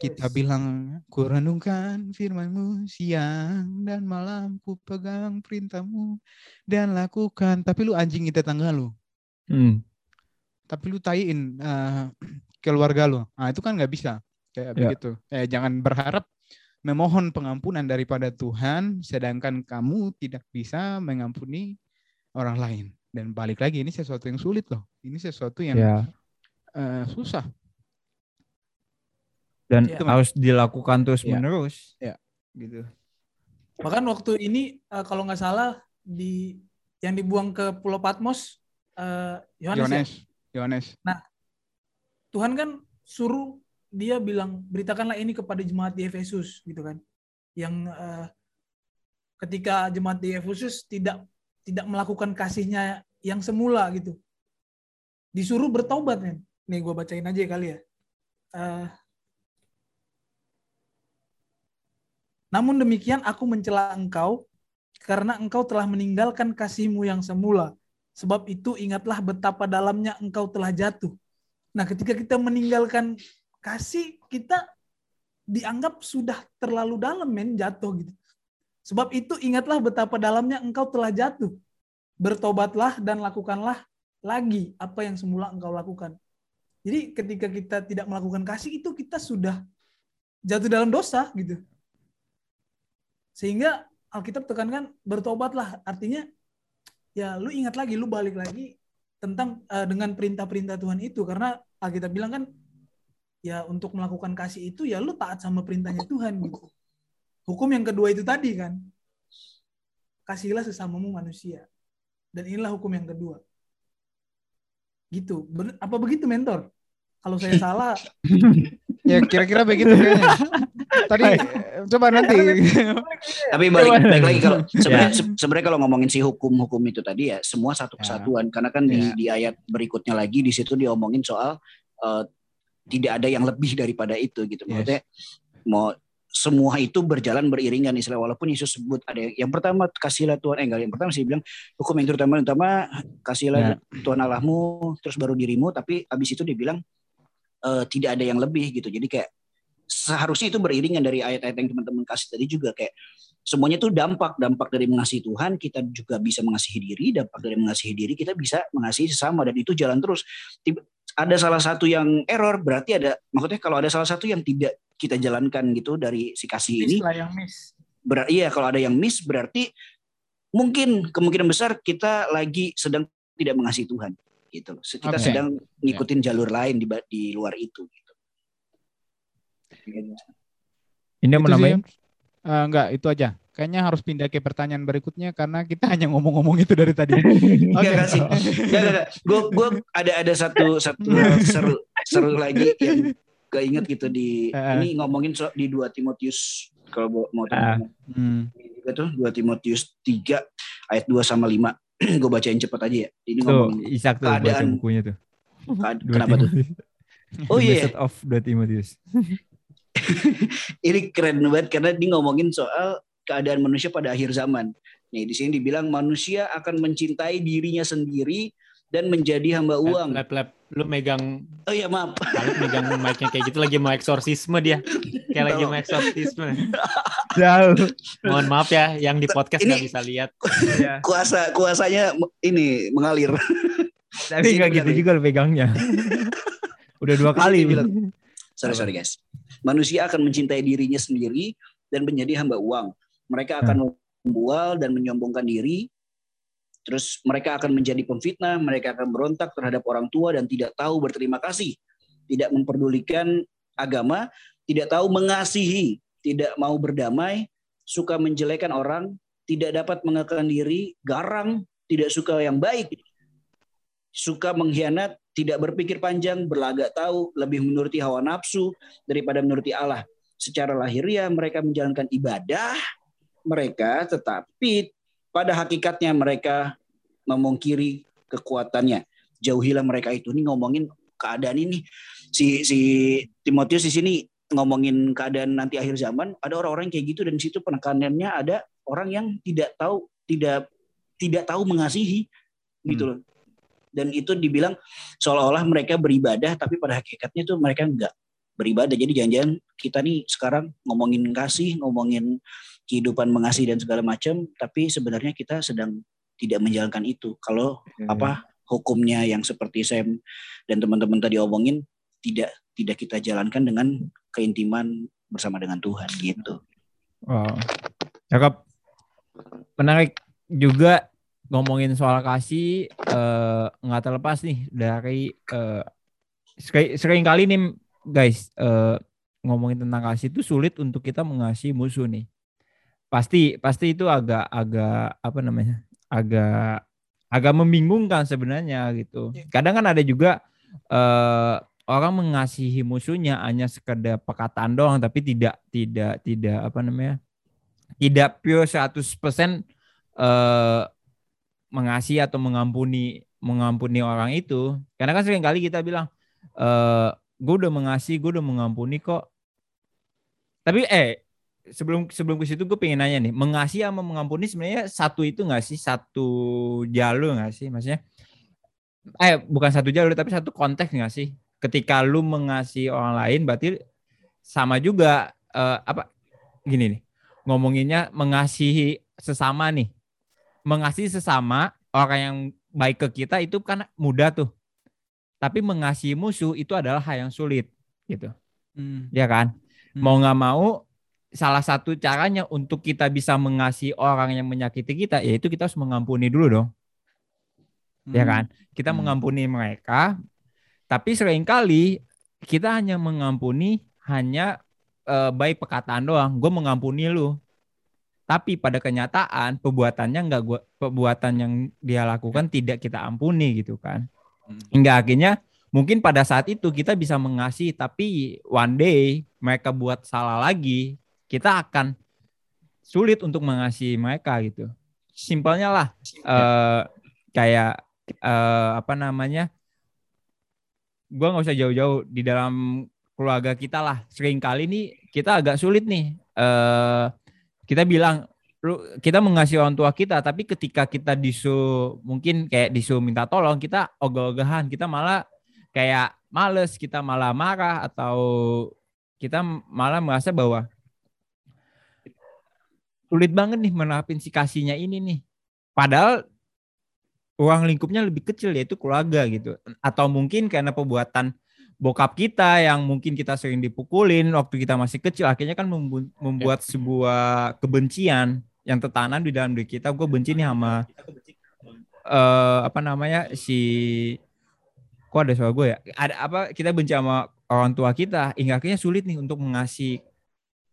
kita Yes. bilang ku renungkan firmanmu siang dan malam ku pegang perintahmu dan lakukan tapi lu anjing tetangga lu Hmm. tapi lu taiin eh, keluarga lu nah itu kan nggak bisa kayak Ya. begitu eh, jangan berharap memohon pengampunan daripada Tuhan sedangkan kamu tidak bisa mengampuni orang lain dan balik lagi ini sesuatu yang sulit loh ini sesuatu yang Ya. eh, susah Dan Ya. harus dilakukan terus Ya. menerus. Ya. Gitu. Bahkan waktu ini eh, kalau nggak salah di yang dibuang ke Pulau Patmos eh, Yohanes ya? Yohanes Yohanes Tuhan kan suruh dia bilang beritakanlah ini kepada jemaat di Efesus gitu kan. Yang eh, ketika jemaat di Efesus tidak tidak melakukan kasihnya yang semula gitu. Disuruh bertobat men. Nih gue bacain aja kali ya. Eh, Namun demikian aku mencela engkau karena engkau telah meninggalkan kasihmu yang semula. Sebab itu ingatlah betapa dalamnya engkau telah jatuh. Nah, ketika kita meninggalkan kasih, kita dianggap sudah terlalu dalam men jatuh gitu. Sebab itu ingatlah betapa dalamnya engkau telah jatuh. Bertobatlah dan lakukanlah lagi apa yang semula engkau lakukan. Jadi ketika kita tidak melakukan kasih itu kita sudah jatuh dalam dosa gitu. Sehingga Alkitab tekankan bertobatlah artinya ya lu ingat lagi lu balik lagi tentang eh, dengan perintah-perintah Tuhan itu karena Alkitab bilang kan ya untuk melakukan kasih itu ya lu taat sama perintahnya Tuhan gitu. Hukum yang kedua itu tadi kan kasihilah sesamamu manusia. Dan inilah hukum yang kedua. Gitu. Ben- apa begitu mentor? Kalau saya *laughs* salah ya kira-kira begitu kayaknya tadi coba nanti Tapi balik, balik lagi kalau Ya. sebenarnya se- sebenarnya kalau ngomongin si hukum-hukum itu tadi ya semua satu Ya. kesatuan karena kan di Ya. di ayat berikutnya lagi di situ dia omongin soal eh, tidak ada yang lebih daripada itu gitu. Yes. Maksudnya mau semua itu berjalan beriringan istilah walaupun Yesus sebut ada yang, yang pertama kasihlah Tuhan eh enggak yang pertama sih bilang hukum yang terutama utama kasihlah Tuhan Allahmu terus baru dirimu. Tapi habis itu dia bilang eh, tidak ada yang lebih gitu. Jadi kayak seharusnya itu beriringan dari ayat-ayat yang teman-teman kasih tadi juga. Kayak semuanya itu dampak. Dampak dari mengasihi Tuhan kita juga bisa mengasihi diri. Dampak dari mengasihi diri kita bisa mengasihi sesama. Dan itu jalan terus ada salah satu yang error berarti ada maksudnya kalau ada salah satu yang tidak kita jalankan gitu dari si kasih ini yang miss. ber iya kalau ada yang miss berarti mungkin kemungkinan besar kita lagi sedang tidak mengasihi Tuhan gitu loh. kita Oke. sedang ngikutin jalur lain di di luar itu gitu. Ini mau Itu sih, nambahin? Eh, enggak itu aja kayaknya harus pindah ke pertanyaan berikutnya karena kita *laughs* hanya ngomong-ngomong itu dari tadi *laughs* Enggak kasih. Enggak enggak. Gue gue ada ada satu satu hal seru seru lagi yang keinget gitu di Eh. ini ngomongin so, di 2 Timotius kalau mau mau Ah. teman Hmm. juga tuh 2 Timotius 3 ayat 2 sama 5. *clears throat* gue bacain cepat aja ya. Ini Tuh, ngomong Isak tuh baca keadaan- bukunya tuh. kead- Dua kenapa tuh? Oh iya, Message of dua Timotius. *laughs* ini keren banget karena dia ngomongin soal keadaan manusia pada akhir zaman. Nih di sini dibilang manusia akan mencintai dirinya sendiri dan menjadi hamba uang. Lab, lab, lu megang, Oh iya maaf. Alif megang mic-nya kayak gitu lagi mau eksorsisme dia. Kayak lagi mau eksorsisme. Jauh. Mohon maaf ya, yang di podcast Ini- nggak bisa lihat. Ya. Kuasa kuasanya ini mengalir. Tapi nggak gitu juga lo pegangnya. Udah dua kali. bilang. Sorry sorry guys. Manusia akan mencintai dirinya sendiri dan menjadi hamba uang. Mereka akan membual dan menyombongkan diri. Terus mereka akan menjadi pemfitnah, mereka akan berontak terhadap orang tua dan tidak tahu berterima kasih, tidak memperdulikan agama, tidak tahu mengasihi, tidak mau berdamai, suka menjelekan orang, tidak dapat mengekang diri, garang, tidak suka yang baik, suka mengkhianat, tidak berpikir panjang, berlagak tahu, lebih menuruti hawa nafsu daripada menuruti Allah. Secara lahiriah mereka menjalankan ibadah mereka, tetapi pada hakikatnya mereka memungkiri kekuatannya. Jauhilah mereka itu. Ini ngomongin keadaan ini. Si si Timotius di sini ngomongin keadaan nanti akhir zaman. Ada orang-orang kayak gitu dan di situ penekanannya ada orang yang tidak tahu tidak tidak tahu mengasihi gitu loh. Dan itu dibilang seolah-olah mereka beribadah tapi pada hakikatnya tuh mereka enggak beribadah. Jadi jangan-jangan kita nih sekarang ngomongin kasih, ngomongin kehidupan mengasihi dan segala macam, tapi sebenarnya kita sedang tidak menjalankan itu. Kalau apa hukumnya yang seperti Sam dan teman-teman tadi omongin tidak tidak kita jalankan dengan keintiman bersama dengan Tuhan gitu. Wow. Cakep. Menarik juga ngomongin soal kasih eh, nggak terlepas nih dari eh, sering, sering kali nih guys eh, ngomongin tentang kasih itu sulit untuk kita mengasihi musuh nih. Pasti pasti itu agak agak apa namanya? agak agak membingungkan sebenarnya gitu. Kadang kan ada juga eh, orang mengasihi musuhnya hanya sekedar perkataan doang tapi tidak tidak tidak apa namanya? tidak pure 100% eh mengasihi atau mengampuni mengampuni orang itu. Karena kan sering kali kita bilang eh gue udah mengasihi, gue udah mengampuni kok. Tapi eh sebelum sebelum ke situ gue pengen nanya nih, mengasihi sama mengampuni sebenarnya satu itu nggak sih satu jalur nggak sih maksudnya? Eh bukan satu jalur tapi satu konteks nggak sih? Ketika lu mengasihi orang lain berarti sama juga eh, apa gini nih ngomonginnya mengasihi sesama nih mengasihi sesama orang yang baik ke kita itu kan mudah tuh tapi mengasihi musuh itu adalah hal yang sulit gitu Hmm. ya kan Hmm. mau nggak mau salah satu caranya untuk kita bisa mengasihi orang yang menyakiti kita yaitu kita harus mengampuni dulu dong. Ya kan? Kita Hmm. mengampuni mereka tapi sering kali kita hanya mengampuni hanya eh, baik perkataan doang gue mengampuni lu. Tapi pada kenyataan perbuatannya enggak gua perbuatan yang dia lakukan tidak kita ampuni gitu kan. Hmm. hingga akhirnya mungkin pada saat itu kita bisa mengasihi tapi one day mereka buat salah lagi kita akan sulit untuk mengasihi mereka gitu. Simpelnya lah eh kayak eh, apa namanya gua nggak usah jauh-jauh di dalam keluarga kita lah. Sering kali nih kita agak sulit nih eh kita bilang lu kita mengasihi orang tua kita tapi ketika kita disuruh mungkin kayak disuruh minta tolong kita ogah-ogahan kita malah kayak males kita malah marah atau kita malah merasa bahwa sulit banget nih menerapin si kasihnya ini nih. Padahal ruang lingkupnya lebih kecil yaitu keluarga gitu. Atau mungkin karena perbuatan bokap kita yang mungkin kita sering dipukulin waktu kita masih kecil akhirnya kan membu- membuat sebuah kebencian yang tertanam di dalam diri kita. Gue benci nih sama eh apa namanya si kok ada suara gue ya? Ada apa kita benci sama orang tua kita hingga akhirnya sulit nih untuk mengasihi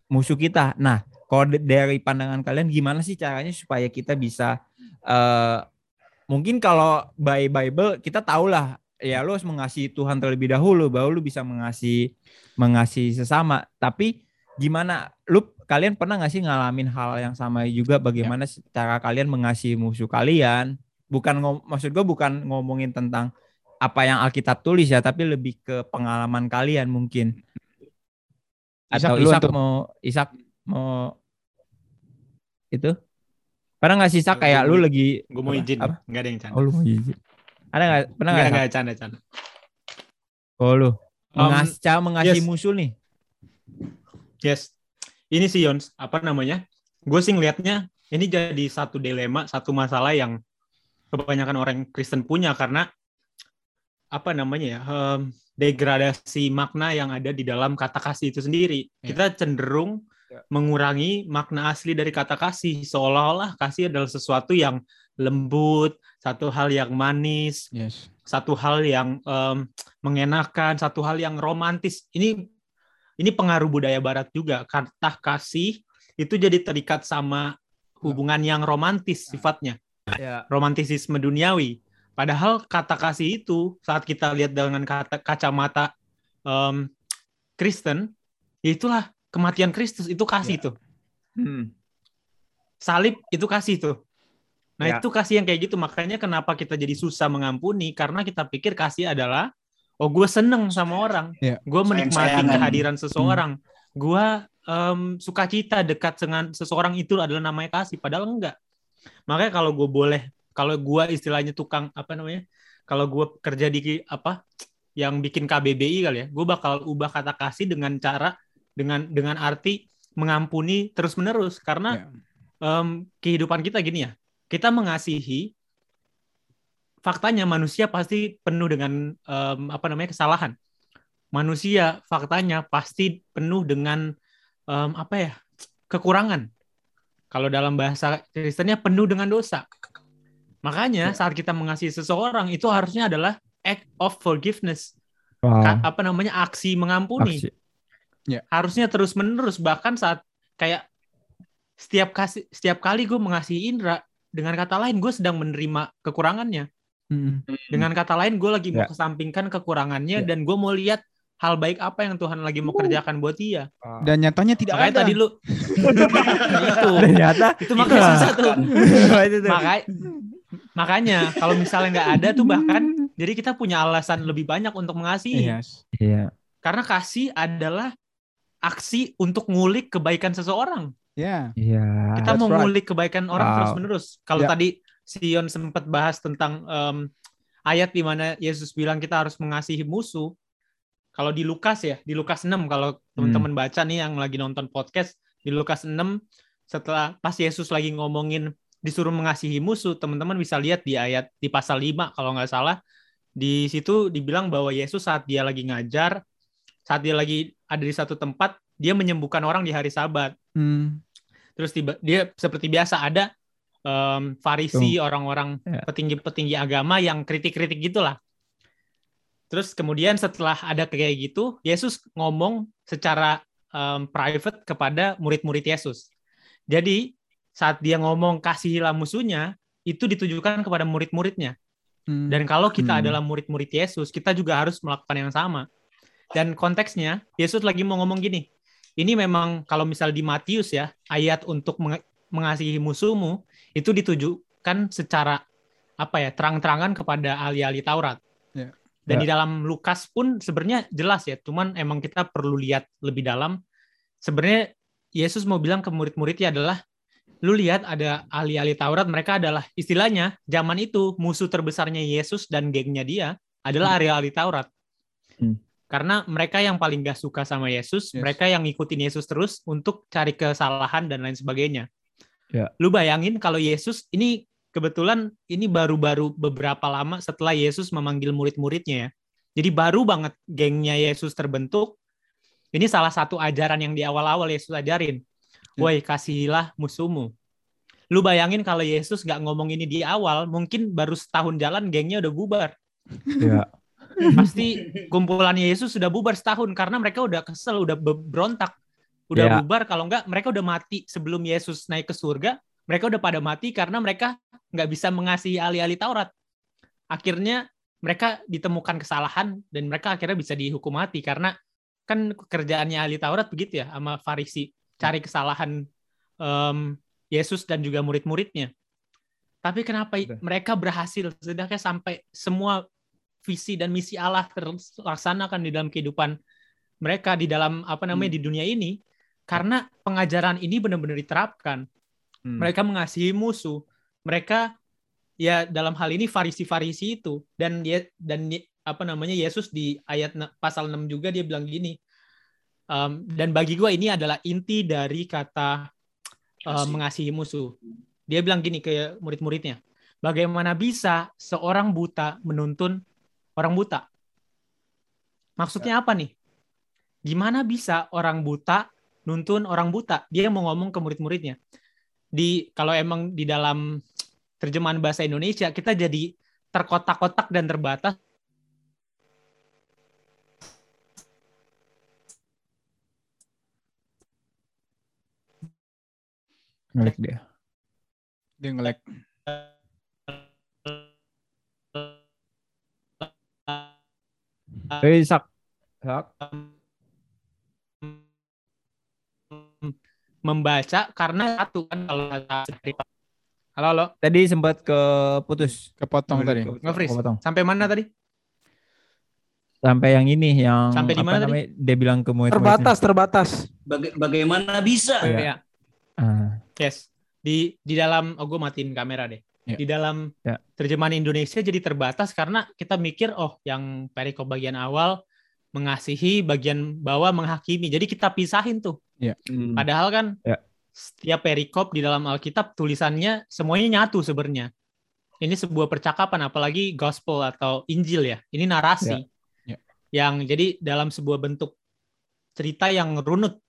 musuh kita. Nah kalau dari pandangan kalian gimana sih caranya supaya kita bisa eh mungkin kalau by Bible kita tahulah ya lu harus mengasihi Tuhan terlebih dahulu baru lu bisa mengasihi mengasihi sesama tapi gimana lu kalian pernah nggak sih ngalamin hal yang sama juga bagaimana cara kalian mengasihi musuh kalian bukan maksud gue bukan ngomongin tentang apa yang Alkitab tulis ya, tapi lebih ke pengalaman kalian mungkin. Atau tuh. mau Ishak mau itu? Pernah nggak Gue kayak lu lagi Gue mau apa? izin. Apa? Enggak ada yang canda. Oh lu mau izin. Ada nggak? Pernah nggak? Ishak? canda, canda. Oh lu Um, mengas cara mengasihi yes. musuh nih. Yes. Ini sih Yons, apa namanya? Gue sih ngelihatnya ini jadi satu dilema, satu masalah yang kebanyakan orang Kristen punya karena apa namanya ya? em, degradasi makna yang ada di dalam kata kasih itu sendiri. Ya. Kita cenderung. Mengurangi makna asli dari kata kasih seolah-olah kasih adalah sesuatu yang lembut, satu hal yang manis, Yes. satu hal yang em, mengenakan, satu hal yang romantis. Ini ini pengaruh budaya barat juga. Kata kasih itu jadi terikat sama hubungan yang romantis sifatnya, Ya. romantisisme duniawi. Padahal kata kasih itu saat kita lihat dengan kata kacamata em, Kristen, itulah kematian Kristus itu kasih Ya. itu. Hmm. Salib itu kasih tuh. Nah, Ya. itu kasih yang kayak gitu. Makanya kenapa kita jadi susah mengampuni karena kita pikir kasih adalah oh gue seneng sama orang. Ya. Gue menikmati kehadiran seseorang. Gue em, sukacita dekat dengan seseorang itu adalah namanya kasih padahal enggak. Makanya kalau gue boleh kalau gue istilahnya tukang apa namanya? Kalau gue kerja di apa yang bikin KBBI kali ya, gue bakal ubah kata kasih dengan cara dengan dengan arti mengampuni terus-menerus karena Ya. em, kehidupan kita gini ya. Kita mengasihi faktanya manusia pasti penuh dengan em, apa namanya kesalahan. Manusia faktanya pasti penuh dengan em, apa ya? kekurangan. Kalau dalam bahasa Kristennya penuh dengan dosa. Makanya saat kita mengasihi seseorang itu harusnya adalah act of forgiveness. Wow. Ka- apa namanya? aksi mengampuni Aksi. Harusnya terus menerus bahkan saat kayak setiap kasih setiap kali gue mengasihi Indra dengan kata lain gue sedang menerima kekurangannya Mm. dengan kata lain gue lagi mau Ya. kesampingkan kekurangannya Ya. dan gue mau lihat hal baik apa yang Tuhan lagi mau kerjakan buat dia Dan nyatanya tidak makanya ada. tadi lu itu Ternyata itu makanya susah *laughs* tuh makanya makanya kalau misalnya nggak ada tuh bahkan jadi kita punya alasan lebih banyak untuk mengasihi Yes. Iya. karena kasih adalah aksi untuk ngulik kebaikan seseorang Ya. Iya. kita That's mau right. ngulik kebaikan orang Wow. terus menerus. Kalau Ya. tadi Sion sempat bahas tentang em, ayat di mana Yesus bilang kita harus mengasihi musuh. Kalau di Lukas ya, di Lukas 6 kalau teman-teman baca nih yang lagi nonton podcast di Lukas 6 setelah pas Yesus lagi ngomongin disuruh mengasihi musuh, teman-teman bisa lihat di ayat di pasal 5 kalau nggak salah. Di situ dibilang bahwa Yesus saat dia lagi ngajar, saat dia lagi ada di satu tempat, dia menyembuhkan orang di hari Sabat. Hmm. Terus tiba dia seperti biasa ada em, Farisi, orang-orang Ya. petinggi-petinggi agama yang kritik-kritik gitulah. Terus kemudian setelah ada kayak gitu, Yesus ngomong secara em, private kepada murid-murid Yesus. Jadi saat dia ngomong kasihilah musuhnya, itu ditujukan kepada murid-muridnya. Hmm. Dan kalau kita Hmm. adalah murid-murid Yesus, kita juga harus melakukan yang sama. Dan konteksnya, Yesus lagi mau ngomong gini. Ini memang kalau misal di Matius ya, ayat untuk mengasihi musuhmu itu ditujukan secara apa ya, terang-terangan kepada ahli-ahli Taurat. Ya. Dan Ya. di dalam Lukas pun sebenarnya jelas ya, cuman emang kita perlu lihat lebih dalam. Sebenarnya Yesus mau bilang ke murid-muridnya adalah lu lihat ada ahli-ahli Taurat mereka adalah istilahnya zaman itu musuh terbesarnya Yesus dan gengnya dia adalah ahli-ahli Taurat. Hmm. Karena mereka yang paling gak suka sama Yesus, Yes. mereka yang ngikutin Yesus terus untuk cari kesalahan dan lain sebagainya. Ya. Lu bayangin kalau Yesus ini kebetulan ini baru-baru beberapa lama setelah Yesus memanggil murid-muridnya ya. Jadi baru banget gengnya Yesus terbentuk. Ini salah satu ajaran yang di awal-awal Yesus ajarin. Ya. Woi, kasihilah musuhmu. Lu bayangin kalau Yesus nggak ngomong ini di awal, mungkin baru setahun jalan gengnya udah bubar. Iya. *laughs* Pasti kumpulannya Yesus sudah bubar setahun karena mereka udah kesel, udah be- berontak. Udah Ya. bubar kalau nggak mereka udah mati sebelum Yesus naik ke surga. Mereka udah pada mati karena mereka nggak bisa mengasihi ahli-ahli Taurat. Akhirnya mereka ditemukan kesalahan dan mereka akhirnya bisa dihukum mati karena kan kerjaannya ahli Taurat begitu ya sama Farisi cari kesalahan em, Yesus dan juga murid-muridnya. Tapi kenapa Udah. mereka berhasil sedangkan sampai semua visi dan misi Allah terlaksanakan di dalam kehidupan mereka di dalam apa namanya Hmm. di dunia ini karena pengajaran ini benar-benar diterapkan. Hmm. Mereka mengasihi musuh. Mereka ya dalam hal ini farisi-farisi itu dan dia dan apa namanya Yesus di ayat pasal 6 juga dia bilang gini. um, dan bagi gua ini adalah inti dari kata uh, mengasihi musuh. Dia bilang gini ke murid-muridnya, bagaimana bisa seorang buta menuntun orang buta? Maksudnya apa nih? Gimana bisa orang buta nuntun orang buta? Dia mau ngomong ke murid-muridnya. Di kalau emang di dalam terjemahan bahasa Indonesia kita jadi terkotak-kotak dan terbatas Ngelag dia. Dia ngelek. Hei, Sak. Sak. membaca karena satu kan kalau halo halo Tadi sempat keputus. Kepotong tadi. Nge-freeze. Kepotong. sampai mana tadi Sampai yang ini yang Sampai di mana tadi? Dia bilang ke murid Terbatas, terbatas. Baga- bagaimana bisa? Iya. ya Ah, yes di di dalam oh gue matiin kamera deh Ya. di dalam Ya. terjemahan Indonesia jadi terbatas karena kita mikir oh yang perikop bagian awal mengasihi bagian bawah menghakimi jadi kita pisahin tuh Hmm. padahal kan Ya. setiap perikop di dalam Alkitab tulisannya semuanya nyatu sebenarnya ini sebuah percakapan apalagi gospel atau Injil ya ini narasi Ya. Ya. yang jadi dalam sebuah bentuk cerita yang runut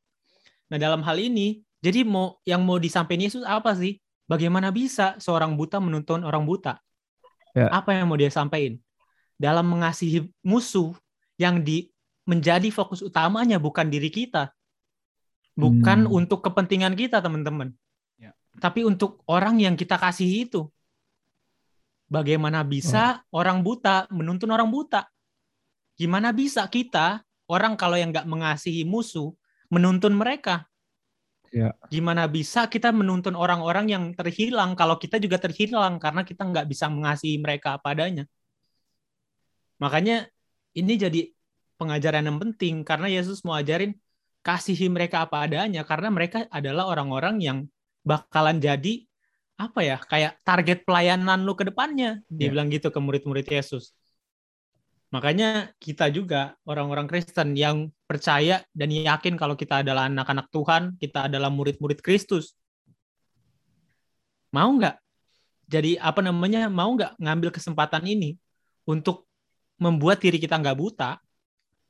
nah dalam hal ini jadi mau yang mau disampaikan Yesus apa sih bagaimana bisa seorang buta menuntun orang buta? Ya. apa yang mau dia sampaikan? Dalam mengasihi musuh yang di menjadi fokus utamanya bukan diri kita. Bukan Hmm. untuk kepentingan kita teman-teman. Ya. tapi untuk orang yang kita kasihi itu. Bagaimana bisa orang buta menuntun orang buta? Gimana bisa kita orang kalau yang nggak mengasihi musuh menuntun mereka Ya. gimana bisa kita menuntun orang-orang yang terhilang kalau kita juga terhilang karena kita nggak bisa mengasihi mereka apa adanya makanya ini jadi pengajaran yang penting karena Yesus mau ajarin kasihi mereka apa adanya karena mereka adalah orang-orang yang bakalan jadi apa ya kayak target pelayanan lu ke depannya dia Ya. bilang gitu ke murid-murid Yesus makanya kita juga orang-orang Kristen yang percaya dan yakin kalau kita adalah anak-anak Tuhan kita adalah murid-murid Kristus mau nggak jadi apa namanya mau nggak ngambil kesempatan ini untuk membuat diri kita nggak buta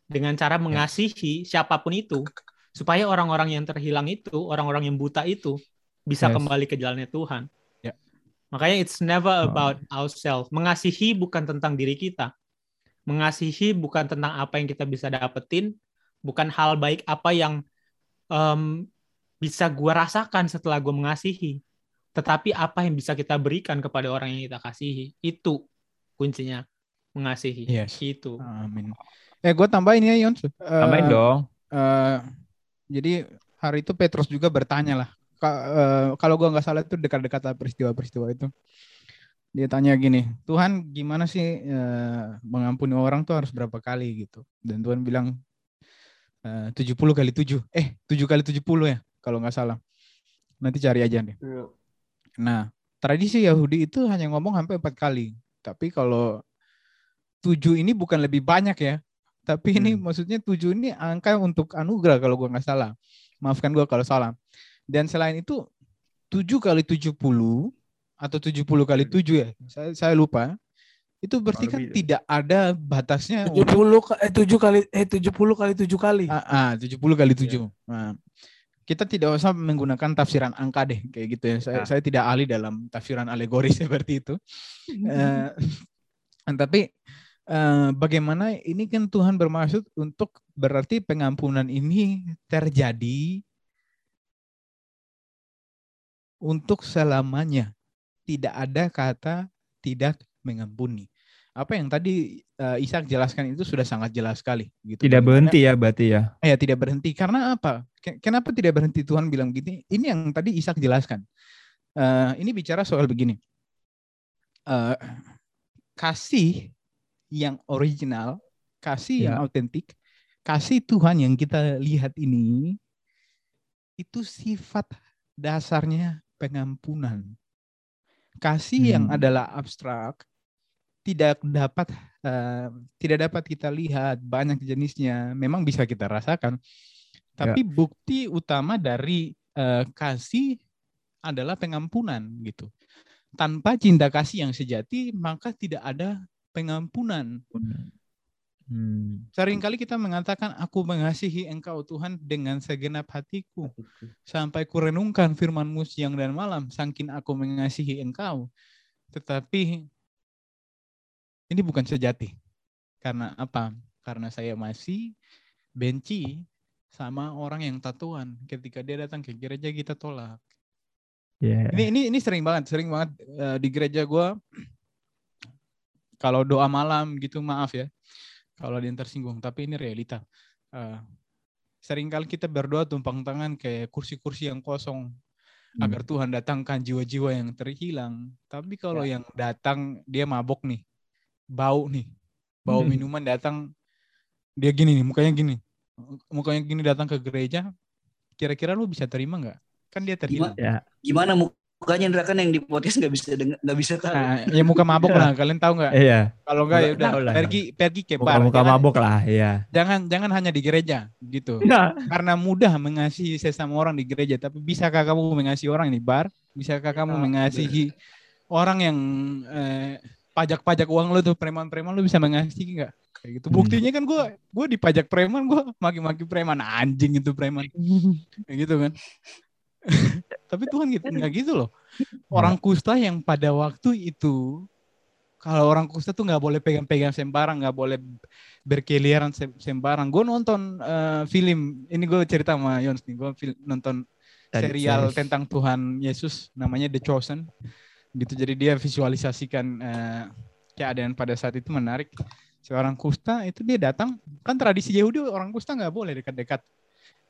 dengan cara mengasihi siapa pun itu supaya orang-orang yang terhilang itu orang-orang yang buta itu bisa Yes. kembali ke jalannya Tuhan. Ya. Makanya it's never Oh. about ourselves. Mengasihi bukan tentang diri kita. Mengasihi bukan tentang apa yang kita bisa dapetin, bukan hal baik apa yang em, bisa gua rasakan setelah gua mengasihi, tetapi apa yang bisa kita berikan kepada orang yang kita kasihi. Itu kuncinya mengasihi. Yes. Itu. Amin. Eh, gue tambahin ya, Yons. Eh, Tambahin dong. eh, jadi hari itu Petrus juga bertanya lah. Ka- eh, kalau gua nggak salah itu dekat-dekat peristiwa-peristiwa itu. Dia tanya gini, Tuhan gimana sih eh, mengampuni orang tuh harus berapa kali gitu? Dan Tuhan bilang eh, 70 kali 7. Eh, 7 kali 70 ya kalau nggak salah. Nanti cari aja deh. Nah, tradisi Yahudi itu hanya ngomong sampai empat kali. Tapi kalau tujuh ini bukan lebih banyak ya. Tapi ini Hmm. maksudnya tujuh ini angka untuk anugerah kalau gua nggak salah. Maafkan gua kalau salah. Dan selain itu tujuh kali tujuh puluh atau tujuh puluh kali tujuh ya. Saya, saya lupa. Itu berarti kan lebih. tidak ada batasnya. 70 ka- eh 7 kali eh 70 kali 7 kali. Ah, ah, 70 kali 7. Nah, kita tidak usah menggunakan tafsiran angka deh kayak gitu ya. Saya, Ah. saya tidak ahli dalam tafsiran alegori *laughs* seperti itu. Eh, *laughs* tapi eh, bagaimana ini kan Tuhan bermaksud untuk berarti pengampunan ini terjadi untuk selamanya. Tidak ada kata tidak mengampuni. Apa yang tadi eh, Ishak jelaskan itu sudah sangat jelas sekali. Gitu. Tidak berhenti ya berarti ya. Ya tidak berhenti karena apa? Ke- Kenapa tidak berhenti Tuhan bilang gini? Ini yang tadi Ishak jelaskan. Eh, ini bicara soal begini. uh, kasih yang original, kasih yang Ya. autentik, kasih Tuhan yang kita lihat ini itu sifat dasarnya pengampunan. Kasih yang Hmm. adalah abstrak tidak dapat eh, tidak dapat kita lihat banyak jenisnya. Memang bisa kita rasakan, tapi bukti utama dari eh, kasih adalah pengampunan gitu. Tanpa cinta kasih yang sejati, maka tidak ada pengampunan. Hmm. Seringkali kita mengatakan, aku mengasihi engkau Tuhan dengan segenap hatiku. Sampai kurenungkan firmanmu siang dan malam, sangkin aku mengasihi engkau. Tetapi ini bukan sejati. Karena apa? Karena saya masih benci sama orang yang tatuan. Ketika dia datang ke gereja kita tolak. Ya. Ini ini ini sering banget, sering banget eh, di gereja gua *clears throat* kalau doa malam gitu maaf ya. Kalau ada yang tersinggung, tapi ini realita. Eh, sering kali kita berdoa tumpang tangan ke kursi-kursi yang kosong Hmm. agar Tuhan datangkan jiwa-jiwa yang terhilang. Tapi kalau yang datang dia mabok nih, bau nih, bau Hmm. minuman datang dia gini nih, mukanya gini, mukanya gini datang ke gereja, kira-kira lu bisa terima nggak? Kan dia terhilang. Ya. Gimana mukanya Indra kan yang di podcast nggak bisa denger, nggak bisa tahu. Nah, ya muka mabok lah, kalian tahu nggak? Iya. Kalau enggak ya Nggak udah lah. pergi pergi ke bar. Muka-muka Jangan- mabok lah, ya. Jangan jangan hanya di gereja gitu. Nah, Karena mudah mengasihi sesama orang di gereja, tapi bisakah kamu mengasihi orang di bar? Bisakah kamu Ah, mengasihi orang yang eh, pajak-pajak uang lu tuh preman-preman lu bisa mengasihi nggak? Kayak gitu. Hmm. Buktinya kan gue gue dipajak preman, gue maki-maki preman anjing itu preman. *laughs* Kayak gitu kan. Tapi Tuhan gitu nggak gitu loh. Orang kusta yang pada waktu itu kalau orang kusta tuh nggak boleh pegang-pegang sembarang, nggak boleh berkeliaran sem- sembarang. Gue nonton eh, film, ini gue cerita sama Yons nih, gue nonton serial tentang Tuhan Yesus, namanya The Chosen. Gitu, jadi dia visualisasikan eh, keadaan pada saat itu menarik. Seorang kusta itu dia datang, kan tradisi Yahudi orang kusta nggak boleh dekat-dekat.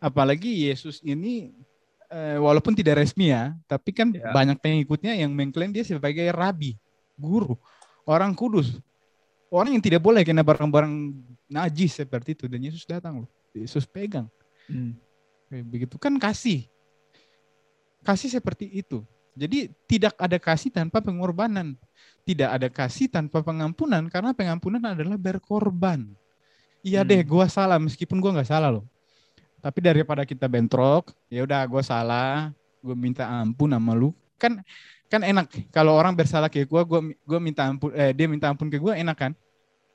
Apalagi Yesus ini eh, walaupun tidak resmi ya, tapi kan Ya. banyak pengikutnya yang mengklaim dia sebagai rabi, guru, orang kudus. Orang yang tidak boleh kena barang-barang najis seperti itu dan Yesus datang loh. Yesus pegang. Hmm. Begitu kan kasih. Kasih seperti itu. Jadi tidak ada kasih tanpa pengorbanan. Tidak ada kasih tanpa pengampunan karena pengampunan adalah berkorban. Iya Hmm. deh, gua salah meskipun gua nggak salah loh. Tapi daripada kita bentrok, ya udah gua salah, gue minta ampun sama lu. Kan kan enak kalau orang bersalah kayak gua, gua gua minta ampun eh dia minta ampun ke gua enak kan?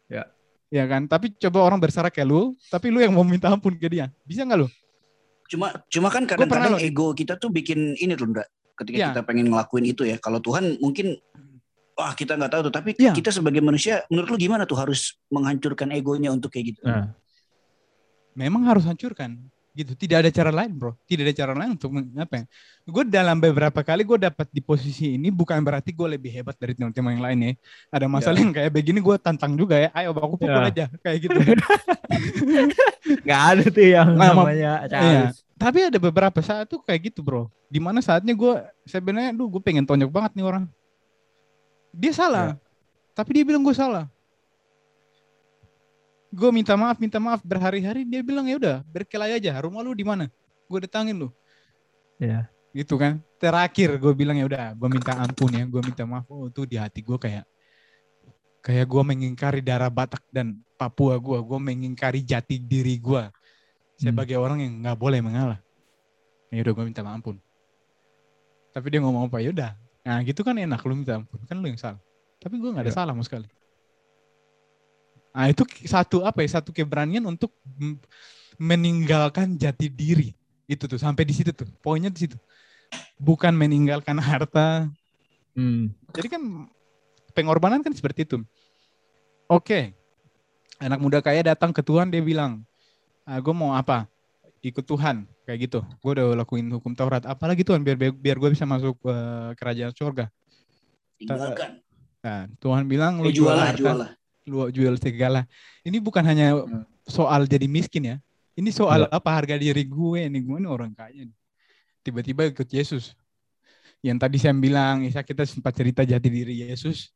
Ya. Ya kan? Tapi coba orang bersalah kayak lu, tapi lu yang mau minta ampun ke dia. Bisa nggak lu? Cuma cuma kan kadang-kadang ego kita tuh bikin ini loh, Indra. Ketika Iya. kita pengen ngelakuin itu ya. Kalau Tuhan mungkin wah kita nggak tahu tuh. Tapi Iya. kita sebagai manusia, menurut lu gimana tuh harus menghancurkan egonya untuk kayak gitu? Nah, memang harus hancurkan gitu. Tidak ada cara lain bro. Tidak ada cara lain untuk apa ya? Gue dalam beberapa kali gue dapat di posisi ini bukan berarti gue lebih hebat dari teman-teman yang lain ya. Ada masalah yang kayak begini gue tantang juga ya. Ayo aku pukul Ya. aja kayak gitu. *laughs* Nggak ada tuh yang Mam. namanya Iya. Tapi ada beberapa saat tuh kayak gitu bro. Di mana saatnya gue sebenarnya duh gue pengen tonjok banget nih orang. Dia salah. Tapi dia bilang gue salah gue minta maaf minta maaf. Berhari-hari dia bilang ya udah berkelahi aja. Rumah lu di mana? Gue datangin lu. Iya. gitu kan. Terakhir gue bilang ya udah gue minta ampun ya. Gue minta maaf. Oh tuh di hati gue kayak kayak gue mengingkari darah Batak dan Papua gue gue mengingkari jati diri gue sebagai orang yang nggak boleh mengalah. Ya udah gue minta ampun. Tapi dia ngomong apa? Ya udah. Nah gitu kan enak lu minta ampun. Kan lu yang salah. Tapi gue nggak ada Iya. salah sama sekali nah itu satu apa ya satu keberanian untuk meninggalkan jati diri. Itu tuh sampai di situ tuh poinnya di situ. Bukan meninggalkan harta. Hmm. jadi kan pengorbanan kan seperti itu. Oke anak muda kaya datang ke Tuhan dia bilang ah, gue mau apa? Ikut Tuhan. Kayak gitu. Gue udah lakuin hukum Taurat. Apalagi Tuhan biar biar gue bisa masuk eh, kerajaan surga. Tinggalkan. nah Tuhan bilang lu Eh, jual harta, jual lah. Lu jual segala. Ini bukan hanya Hmm. soal jadi miskin ya. Ini soal Iya. apa harga diri gue nih gue ini orang kaya nih. tiba-tiba ikut Yesus. Yang tadi saya bilang Isa kita sempat cerita jati diri Yesus.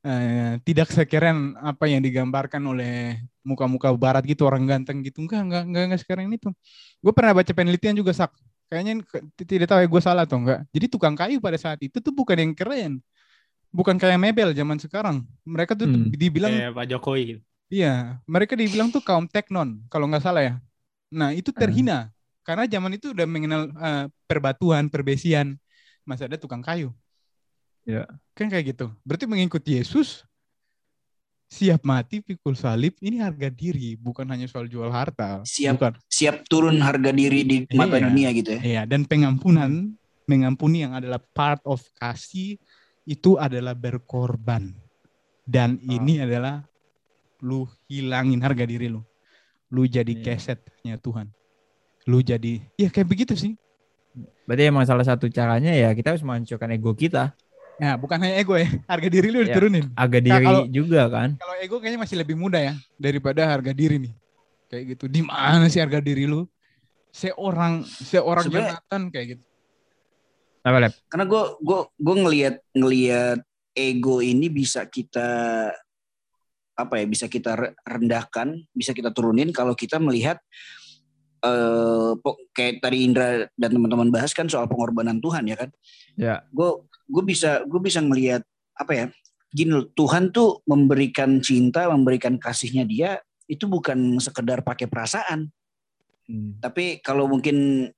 Eh, tidak sekeren apa yang digambarkan oleh muka-muka barat gitu orang ganteng gitu. Enggak enggak enggak, enggak sekeren itu. Gue pernah baca penelitian juga sak. Kayaknya tidak tahu ya gue salah atau enggak. Jadi tukang kayu pada saat itu tuh bukan yang keren bukan kayak mebel zaman sekarang mereka tuh Hmm. dibilang Kayak Pak Jokowi gitu. Iya, mereka dibilang tuh kaum teknon, kalau nggak salah ya. Nah, itu terhina. Karena zaman itu udah mengenal eh, perbatuan, perbesian. Masih ada tukang kayu. Iya. Kan kayak gitu. Berarti mengikuti Yesus, siap mati, pikul salib, ini harga diri. Bukan hanya soal jual harta. Siap. Bukan. Siap turun harga diri di mata Iya. dunia gitu ya. Iya, dan pengampunan, mengampuni yang adalah part of kasih, itu adalah berkorban. Dan ini adalah lu hilangin harga diri lu. Lu jadi Iya. kesetnya Tuhan. Lu jadi, ya kayak begitu sih. Berarti emang salah satu caranya ya kita harus menghancurkan ego kita. Nah, bukan hanya ego ya, harga diri lu Ya. diturunin. Agak Nah, diri kalau- juga kan. Kalau ego kayaknya masih lebih mudah ya daripada harga diri nih. Kayak gitu. Di mana sih harga diri lu? Seorang seorang Jonathan kayak gitu. Apa Lep? Karena gue gue gue ngelihat ngelihat ego ini bisa kita apa ya bisa kita re- rendahkan, bisa kita turunin kalau kita melihat eh po- kayak tadi Indra dan teman-teman bahas kan soal pengorbanan Tuhan ya kan. Ya. Gue gue bisa gue bisa ngelihat apa ya gini loh Tuhan tuh memberikan cinta, memberikan kasihnya dia itu bukan sekedar pakai perasaan. Hmm. Tapi kalau mungkin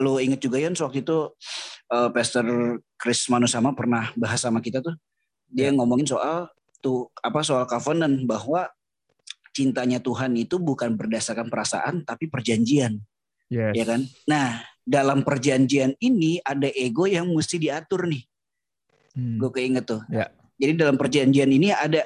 lo inget juga Yon waktu itu eh, Pastor Chris Manusama pernah bahas sama kita tuh. Dia ngomongin soal tuh apa soal covenant bahwa cintanya Tuhan itu bukan berdasarkan perasaan tapi perjanjian. Yes. ya kan? Nah dalam perjanjian ini ada ego yang mesti diatur nih. Hmm. gue keinget tuh. Ya. jadi dalam perjanjian ini ada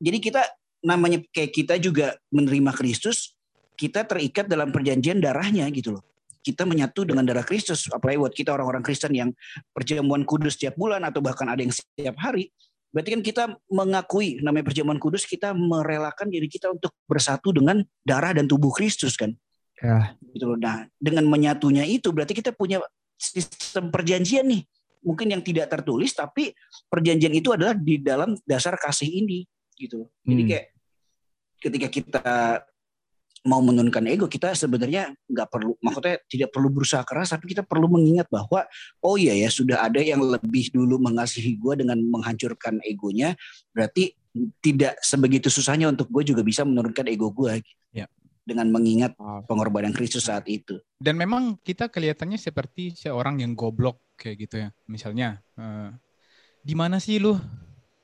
jadi kita namanya kayak kita juga menerima Kristus kita terikat dalam perjanjian darahnya gitu loh kita menyatu dengan darah Kristus apalagi buat kita orang-orang Kristen yang perjamuan kudus setiap bulan atau bahkan ada yang setiap hari berarti kan kita mengakui namanya perjamuan kudus kita merelakan diri kita untuk bersatu dengan darah dan tubuh Kristus kan Ya. gitu loh. Nah, dengan menyatunya itu berarti kita punya sistem perjanjian nih. Mungkin yang tidak tertulis tapi perjanjian itu adalah di dalam dasar kasih ini gitu. Jadi Hmm. kayak ketika kita mau menurunkan ego kita sebenarnya nggak perlu maksudnya tidak perlu berusaha keras tapi kita perlu mengingat bahwa oh iya ya sudah ada yang lebih dulu mengasihi gue dengan menghancurkan egonya berarti tidak sebegitu susahnya untuk gue juga bisa menurunkan ego gue Ya. dengan mengingat pengorbanan Kristus saat itu. Dan memang kita kelihatannya seperti seorang yang goblok kayak gitu ya. Misalnya, eh, di mana sih lu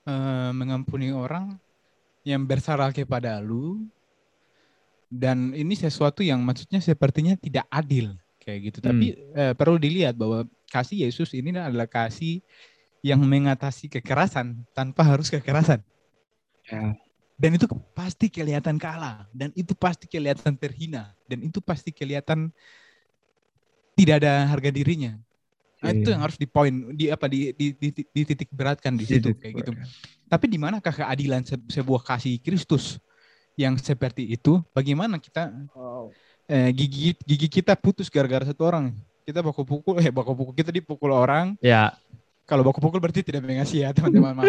eh, mengampuni orang yang bersalah kepada lu? Dan ini sesuatu yang maksudnya sepertinya tidak adil kayak gitu. Hmm. Tapi eh, perlu dilihat bahwa kasih Yesus ini adalah kasih yang mengatasi kekerasan tanpa harus kekerasan. Ya. Dan itu pasti kelihatan kalah, dan itu pasti kelihatan terhina, dan itu pasti kelihatan tidak ada harga dirinya. Nah, itu Iya. yang harus di poin di apa di di, di, di titik beratkan di situ Titik kayak gitu. Tapi di manakah keadilan se- sebuah kasih Kristus yang seperti itu? Bagaimana kita eh, gigi gigi kita putus gara-gara satu orang? Kita baku pukul, eh baku pukul kita dipukul orang. Ya. Kalau baku pukul berarti tidak mengasihi *laughs* ya teman-teman.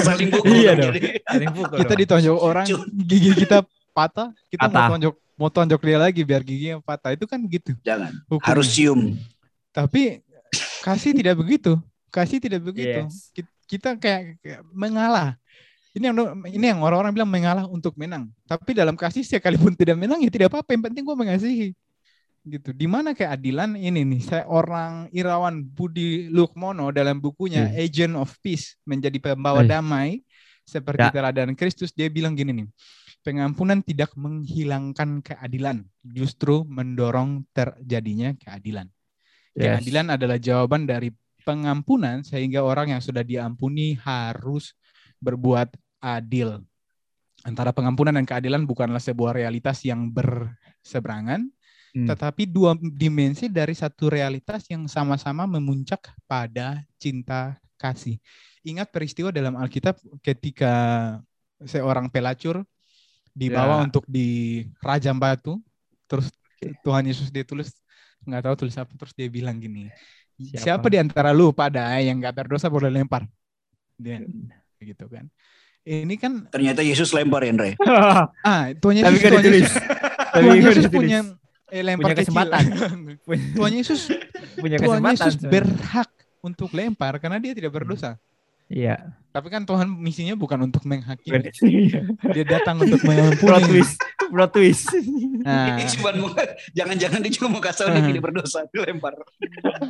Saling pukul Iya dong. Saling pukul kita dong. ditonjok orang, gigi kita patah, kita Patah. mau tonjok mau tonjok dia lagi biar giginya patah. Itu kan gitu. Jangan. hukumnya. Harus cium. Tapi kasih tidak begitu. Kasih tidak begitu. Yes. Ki- Kita kayak, kayak mengalah. Ini yang ini yang orang-orang bilang mengalah untuk menang. Tapi dalam kasih sekalipun tidak menang ya tidak apa-apa. Yang penting gue mengasihi. Gitu. Di mana keadilan ini nih? Seorang Irawan Budi Lukmono dalam bukunya Hmm. Agent of Peace menjadi pembawa Eh. damai seperti Ya. teladan Kristus dia bilang gini nih. Pengampunan tidak menghilangkan keadilan, justru mendorong terjadinya keadilan. Yes. Keadilan adalah jawaban dari pengampunan sehingga orang yang sudah diampuni harus berbuat adil. Antara pengampunan dan keadilan bukanlah sebuah realitas yang berseberangan, Hmm. tetapi dua dimensi dari satu realitas yang sama-sama memuncak pada cinta kasih. Ingat peristiwa dalam Alkitab ketika seorang pelacur dibawa Ya. untuk dirajam batu, terus Tuhan Yesus dia tulis nggak tahu tulis apa, terus dia bilang gini, Siapa? siapa, di antara lu pada yang nggak berdosa boleh lempar? Dia gitu kan. Ini kan Ternyata Yesus lempar ya, Andre. *laughs* ah Tuhan Tapi Yesus, Tuhan ditulis. Yesus, Tapi Tuhan gak Yesus punya eh, lempar Punya kecil. kesempatan. *laughs* Tuhan Yesus punya kesempatan. Yesus sebenarnya. berhak untuk lempar karena dia tidak berdosa. Iya. Tapi kan Tuhan misinya bukan untuk menghakimi, Iya. dia datang untuk Plot mengampuni. twist. Plot twist. Nah, Ini cuma mau jangan-jangan dia cuma mau kasih tahu dia tidak berdosa, dilempar.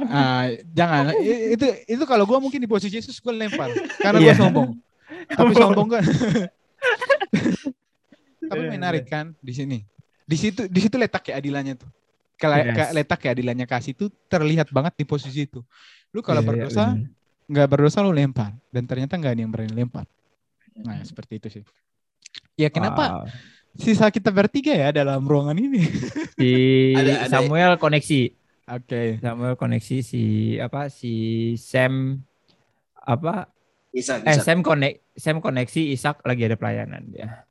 ah, jangan itu itu kalau gua mungkin di posisi Yesus gua lempar karena gua Iya. sombong. Tapi sombong kan. *laughs* Tapi Iya, menarik kan di sini. Di situ di situ letak keadilannya tuh. Kalau Yes. letak keadilannya kasih itu terlihat banget di posisi itu. Lu kalau Iya, iya, berdosa nggak berdosa lu lempar dan ternyata nggak ada yang berani lempar. Nah seperti itu sih. Ya kenapa Wow. sisa kita bertiga ya dalam ruangan ini? *laughs* Si Ada- ada- Samuel koneksi. Oke. Samuel koneksi si apa si Sam apa Isak, eh Isak. Sam konek Sam koneksi Ishak lagi ada pelayanan ya.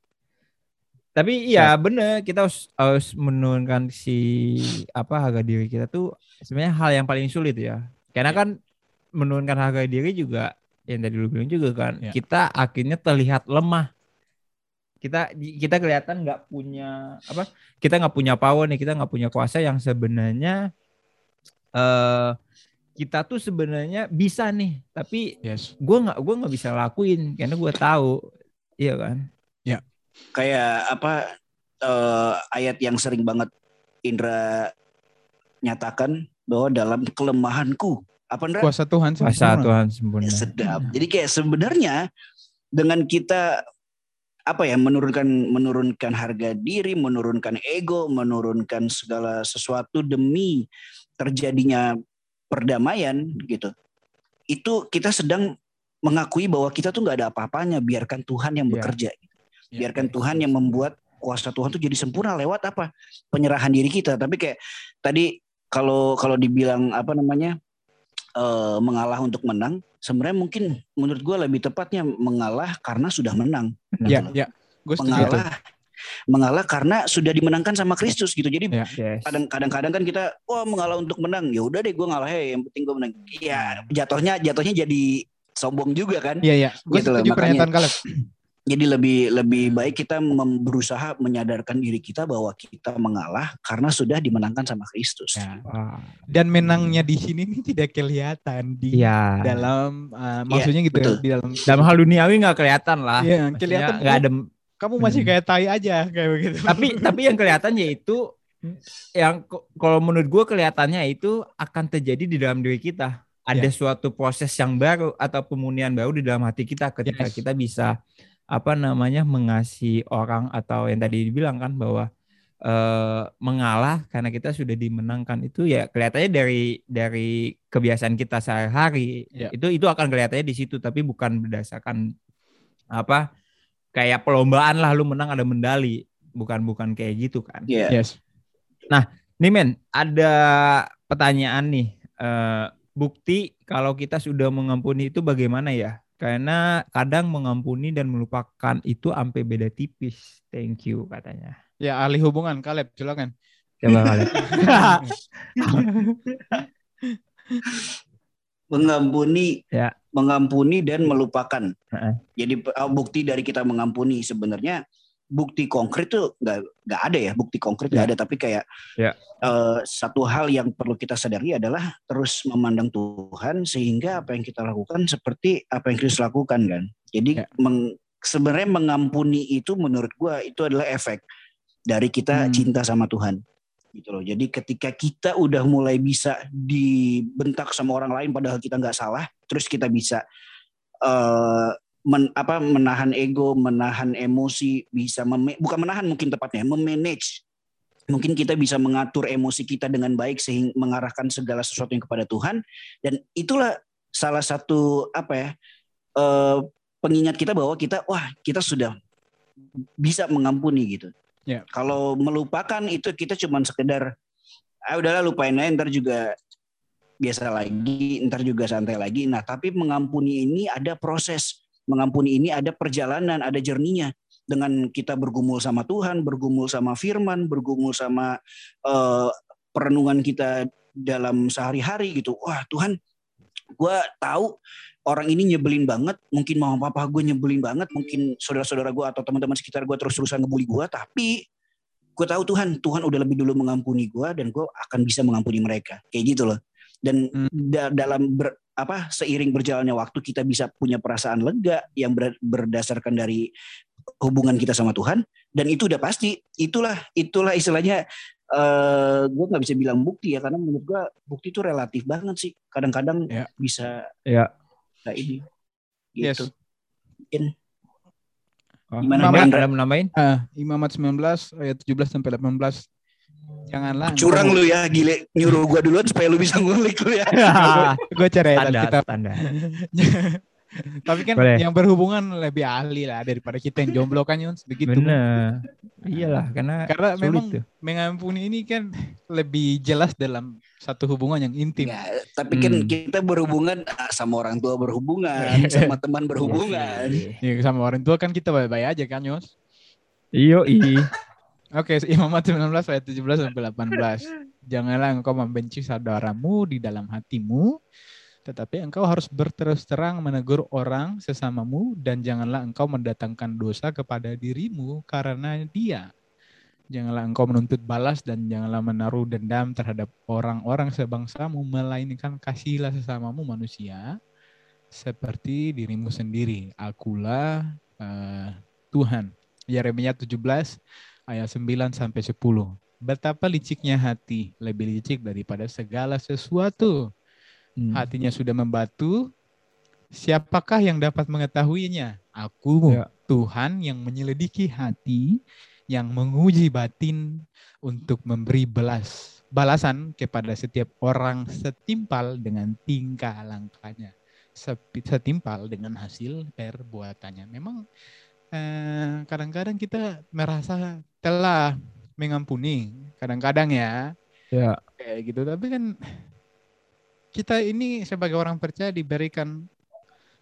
Tapi iya bener kita harus, harus menurunkan si apa harga diri kita tuh sebenarnya hal yang paling sulit ya. Karena Ya. kan menurunkan harga diri juga yang tadi lu bilang juga kan Ya. kita akhirnya terlihat lemah. Kita kita kelihatan nggak punya apa? Kita nggak punya power nih, kita nggak punya kuasa yang sebenarnya eh kita tuh sebenarnya bisa nih, tapi Yes. gue nggak gue nggak bisa lakuin karena gue tahu iya kan kayak apa eh, ayat yang sering banget Indra nyatakan bahwa dalam kelemahanku apa Indra? Kuasa Tuhan kuasa sempurna. Tuhan sempurna Ya, sedap. Jadi kayak sebenarnya dengan kita apa ya menurunkan menurunkan harga diri, menurunkan ego, menurunkan segala sesuatu demi terjadinya perdamaian gitu. Itu kita sedang mengakui bahwa kita tuh nggak ada apa-apanya, biarkan Tuhan yang Ya. bekerja. Ya, Biarkan ya. Tuhan yang membuat kuasa Tuhan tuh jadi sempurna lewat apa? Penyerahan diri kita. Tapi kayak tadi kalau kalau dibilang apa namanya eh, mengalah untuk menang, sebenarnya mungkin menurut gue lebih tepatnya mengalah karena sudah menang. Ya, Gitu ya. Gue setuju tuh. mengalah mengalah karena sudah dimenangkan sama Kristus gitu. Jadi Ya. yes. kadang kadang-kadang kan kita wah mengalah untuk menang. Ya udah deh gue ngalah ya, yang penting gue menang. Ya jatuhnya jatuhnya jadi sombong juga kan. Iya, iya. Gue Gitu loh, setuju pernyataan. *clears throat* Jadi lebih lebih baik kita mem- berusaha menyadarkan diri kita bahwa kita mengalah karena sudah dimenangkan sama Kristus. Ya. Dan menangnya di sini nih tidak kelihatan di iya dalam uh, maksudnya gitu betul. di dalam dalam hal duniawi nggak kelihatan lah Iya, kelihatan nggak ada kamu masih Hmm. kayak tai aja kayak begitu. tapi tapi yang kelihatan yaitu yang kalau menurut gue kelihatannya itu akan terjadi di dalam diri kita ada Ya. suatu proses yang baru atau pemunian baru di dalam hati kita ketika Yes. kita bisa apa namanya mengasihi orang atau yang tadi dibilang kan bahwa eh, mengalah karena kita sudah dimenangkan itu ya kelihatannya dari dari kebiasaan kita sehari-hari Ya. itu itu akan kelihatannya di situ tapi bukan berdasarkan apa kayak perlombaan lah lu menang ada medali. Bukan bukan kayak gitu kan. Iya. Yes. nih men ada pertanyaan nih. Eh, bukti kalau kita sudah mengampuni itu bagaimana ya? Karena kadang mengampuni dan melupakan itu sampai beda tipis. Thank you katanya. Ya ahli hubungan Kaleb silakan. coba kalian *laughs* *laughs* *laughs* mengampuni Ya. mengampuni dan melupakan Heeh. jadi uh, bukti dari kita mengampuni sebenarnya bukti konkret tuh nggak nggak ada ya bukti konkret nggak Ya. ada tapi kayak Ya. uh, satu hal yang perlu kita sadari adalah terus memandang Tuhan sehingga apa yang kita lakukan seperti apa yang Kristus lakukan kan Ya. jadi meng- sebenarnya mengampuni itu menurut gua itu adalah efek dari kita Hmm. cinta sama Tuhan gitu loh. Jadi ketika kita udah mulai bisa dibentak sama orang lain padahal kita nggak salah, terus kita bisa eh men, apa menahan ego, menahan emosi, bisa meme- bukan menahan mungkin tepatnya, memanage. Mungkin kita bisa mengatur emosi kita dengan baik sehingga mengarahkan segala sesuatu yang kepada Tuhan dan itulah salah satu apa ya eh pengingat kita bahwa kita wah kita sudah bisa mengampuni gitu. Ya. Kalau melupakan itu kita cuman sekedar ah udahlah lupain aja ntar juga biasa lagi, ntar juga santai lagi. Nah, tapi mengampuni ini ada proses. Mengampuni ini ada perjalanan, ada jerninya. Dengan kita bergumul sama Tuhan, bergumul sama firman, bergumul sama eh, perenungan kita dalam sehari-hari gitu. Wah Tuhan, gue tahu orang ini nyebelin banget, mungkin mama papa gue nyebelin banget, mungkin saudara-saudara gue atau teman-teman sekitar gue terus-terusan ngebully gue, tapi gue tahu Tuhan, Tuhan udah lebih dulu mengampuni gue dan gue akan bisa mengampuni mereka, kayak gitu loh. Dan Hmm. da- dalam ber- apa seiring berjalannya waktu kita bisa punya perasaan lega yang ber- berdasarkan dari hubungan kita sama Tuhan dan itu udah pasti itulah itulah istilahnya eh gue nggak bisa bilang bukti ya karena menurut gue bukti itu relatif banget sih kadang-kadang Ya. bisa Ya. Kayak ini Yes. gitu Mungkin Oh, Gimana, Nambah, Indra? ada mau nambahin? Ah, Imamat 19 ayat 17 sampai 18. Janganlah curang lu ya gile nyuruh gue duluan supaya lu bisa ngulik lu ya Gue cari ayat Tanda, Alkitab. tanda. *laughs* Tapi kan Boleh. yang berhubungan lebih ahli lah daripada kita yang jomblo kan Yons begitu. Bener. Iyalah, karena Karena sulit memang tuh. mengampuni ini kan lebih jelas dalam satu hubungan yang intim. Ya, tapi kan Hmm. kita berhubungan ah, sama orang tua berhubungan sama teman berhubungan Ya, sama orang tua kan kita baik-baik aja kan Yons. Iyo, i. Oke, Imamat 19 ayat 17 sampai 18. Janganlah engkau membenci saudaramu di dalam hatimu, tetapi engkau harus berterus terang menegur orang sesamamu dan janganlah engkau mendatangkan dosa kepada dirimu karena dia. Janganlah engkau menuntut balas dan janganlah menaruh dendam terhadap orang-orang sebangsamu, melainkan kasihilah sesamamu manusia seperti dirimu sendiri. Akulah eh, Tuhan. Yeremia 17 ayat 9 sampai 10. Betapa liciknya hati, lebih licik daripada segala sesuatu. Hmm. Hatinya sudah membatu. Siapakah yang dapat mengetahuinya? Aku, Ya. Tuhan yang menyelidiki hati, yang menguji batin untuk memberi belas balasan kepada setiap orang setimpal dengan tingkah langkahnya, setimpal dengan hasil perbuatannya. Memang eh, kadang-kadang kita merasa telah mengampuni, kadang-kadang ya Ya. kayak gitu. Tapi kan kita ini sebagai orang percaya diberikan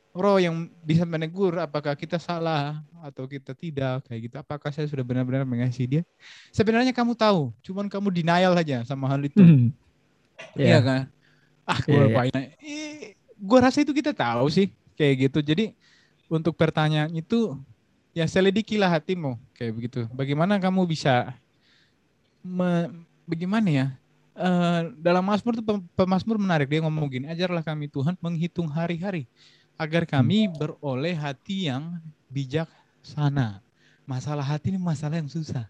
roh yang bisa menegur apakah kita salah atau kita tidak kayak gitu. Apakah saya sudah benar-benar mengasihi dia? Sebenarnya kamu tahu, cuman kamu denial aja sama hal itu. Hmm. Iya Ya. kan? Ah, gue Iya, iya. lupain. Eh, gue rasa itu kita tahu sih kayak gitu. Jadi untuk pertanyaan itu ya selidikilah hatimu kayak begitu. Bagaimana kamu bisa me- bagaimana ya? Eh, dalam Mazmur itu pem- pemazmur menarik dia ngomong gini, ajarlah kami Tuhan menghitung hari-hari agar kami beroleh hati yang bijaksana. Masalah hati ini masalah yang susah.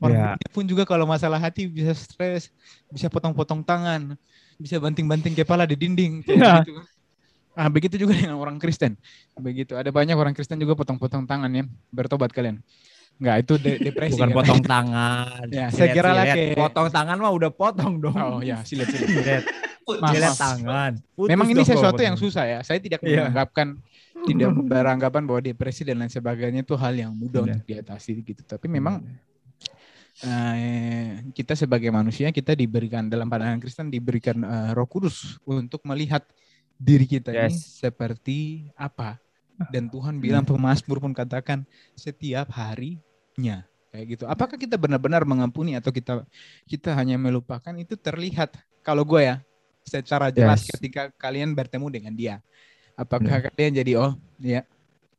Orang dunia pun juga kalau masalah hati bisa stres, bisa potong-potong tangan, bisa banting-banting kepala di dinding kayak Ya. gitu. Ah, begitu juga dengan orang Kristen. Begitu. Ada banyak orang Kristen juga potong-potong tangan ya. Bertobat kalian. Enggak, itu de- depresi. Bukan kan? potong *laughs* tangan. Ya, Silet, lah silet. ke- Potong tangan mah udah potong dong. Oh ya. *laughs* Silet, Maaf, silet maaf. tangan. Putus Memang ini sesuatu yang susah ya. Saya tidak Iya. menganggapkan *laughs* tidak beranggapan bahwa depresi dan lain sebagainya itu hal yang mudah Iya. untuk diatasi gitu. Tapi memang eh, kita sebagai manusia kita diberikan dalam pandangan Kristen diberikan eh, Roh Kudus untuk melihat diri kita ini Yes. seperti apa. Dan Tuhan bilang pemazmur pun katakan setiap harinya kayak gitu. Apakah kita benar-benar mengampuni atau kita kita hanya melupakan itu terlihat kalau gue ya secara jelas Yes. ketika kalian bertemu dengan dia. Apakah kalian jadi oh ya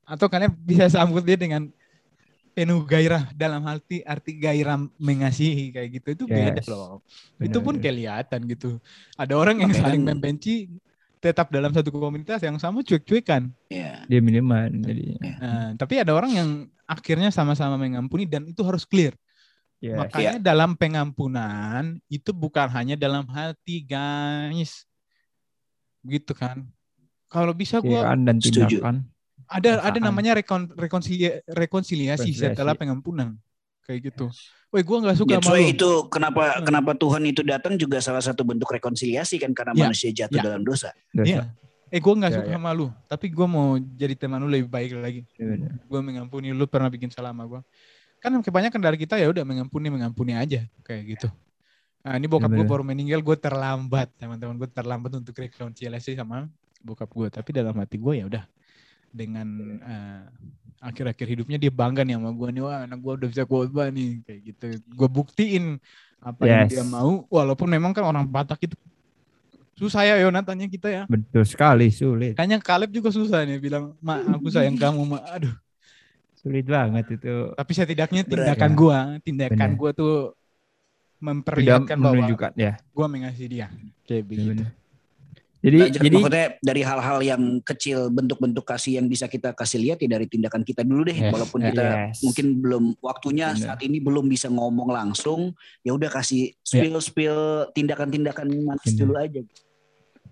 atau kalian *laughs* bisa sambut dia dengan penuh gairah dalam arti arti gairah mengasihi kayak gitu itu beda Yes. loh. Benar, itu pun benar. kelihatan gitu. Ada orang yang saling membenci tetap dalam satu komunitas yang sama cuek-cuekan. ya Dia minuman jadi. Nah, tapi ada orang yang akhirnya sama-sama mengampuni dan itu harus clear. Yes. Makanya dalam pengampunan itu bukan hanya dalam hati, guys. Begitu kan? Kalau bisa gue Pikiran dan Setuju. tindakan. ada ada namanya rekon, rekonsilia- rekonsiliasi Rekonsiliasi. setelah pengampunan. Kayak gitu. Woi, gue nggak suka That's sama lu. itu kenapa Hmm. kenapa Tuhan itu datang juga salah satu bentuk rekonsiliasi kan karena Ya, manusia jatuh ya. dalam dosa. Iya. Eh, gue nggak Ya, suka ya. sama lu, tapi gue mau jadi teman lu lebih baik lagi. Iya, benar. Gue mengampuni lu pernah bikin salah sama gue. Kan kebanyakan dari kita ya udah mengampuni mengampuni aja kayak gitu. Nah, ini bokap Ya, gue baru meninggal, gue terlambat teman-teman gue terlambat untuk rekonsiliasi sama bokap gue. Tapi dalam hati gue ya udah dengan eh, akhir-akhir hidupnya dia bangga nih sama gue nih wah anak gue udah bisa khotbah nih kayak gitu. Gue buktiin apa yang Yes. dia mau walaupun memang kan orang Batak itu Susah ya Yonatannya kita ya. Betul sekali, sulit. Kayaknya Kaleb juga susah nih bilang, "Ma, aku sayang *laughs* kamu, Ma." Aduh. Sulit banget itu. Tapi setidaknya tindakan ya. gua, tindakan gua tuh memperlihatkan bahwa menunjukkan ya. gua mengasihi dia. Kayak begitu. benar. Jadi Belajar jadi maksudnya dari hal-hal yang kecil bentuk-bentuk kasih yang bisa kita kasih lihat ya dari tindakan kita dulu deh Yes, walaupun yes. kita Yes. mungkin belum waktunya Benar. saat ini belum bisa ngomong langsung ya udah kasih spill spill tindakan-tindakan manis dulu aja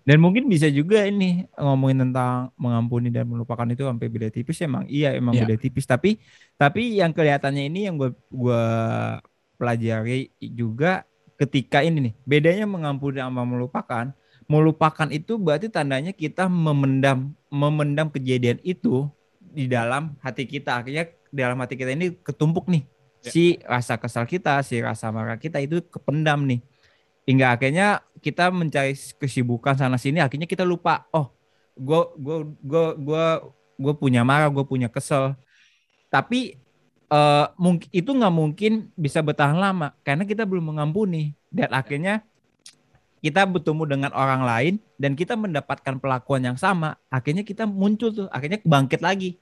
Dan mungkin bisa juga ini ngomongin tentang mengampuni dan melupakan itu sampai beda tipis emang iya emang Iya. beda tipis tapi tapi yang kelihatannya ini yang gue gua pelajari juga ketika ini nih bedanya mengampuni sama melupakan melupakan itu berarti tandanya kita memendam memendam kejadian itu di dalam hati kita. Akhirnya dalam hati kita ini ketumpuk nih. Ya. si rasa kesal kita si rasa marah kita itu kependam nih. Hingga akhirnya kita mencari kesibukan sana sini akhirnya kita lupa oh gue gue gue gue gue punya marah gue punya kesel. Tapi eh mungkin itu nggak mungkin bisa bertahan lama karena kita belum mengampuni. Dan akhirnya kita bertemu dengan orang lain dan kita mendapatkan perlakuan yang sama akhirnya kita muncul tuh akhirnya bangkit lagi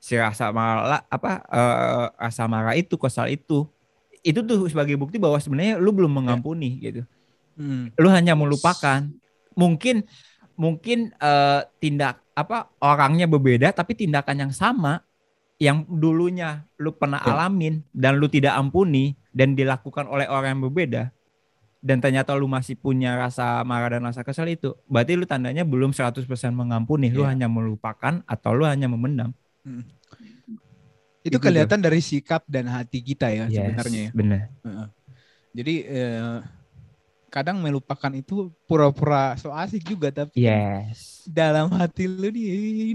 si rasa marah apa eh, rasa marah itu kesal itu itu tuh sebagai bukti bahwa sebenarnya lu belum mengampuni gitu Hmm. lu hanya melupakan mungkin mungkin eh, tindak apa orangnya berbeda tapi tindakan yang sama yang dulunya lu pernah Ya. alamin dan lu tidak ampuni dan dilakukan oleh orang yang berbeda dan ternyata lu masih punya rasa marah dan rasa kesal itu berarti lu tandanya belum 100% mengampuni lu Ya. hanya melupakan atau lu hanya memendam Itu Itu kelihatan dari sikap dan hati kita ya Yes, sebenarnya ya. benar Jadi eh, kadang melupakan itu pura-pura so asik juga tapi yes dalam hati lu nih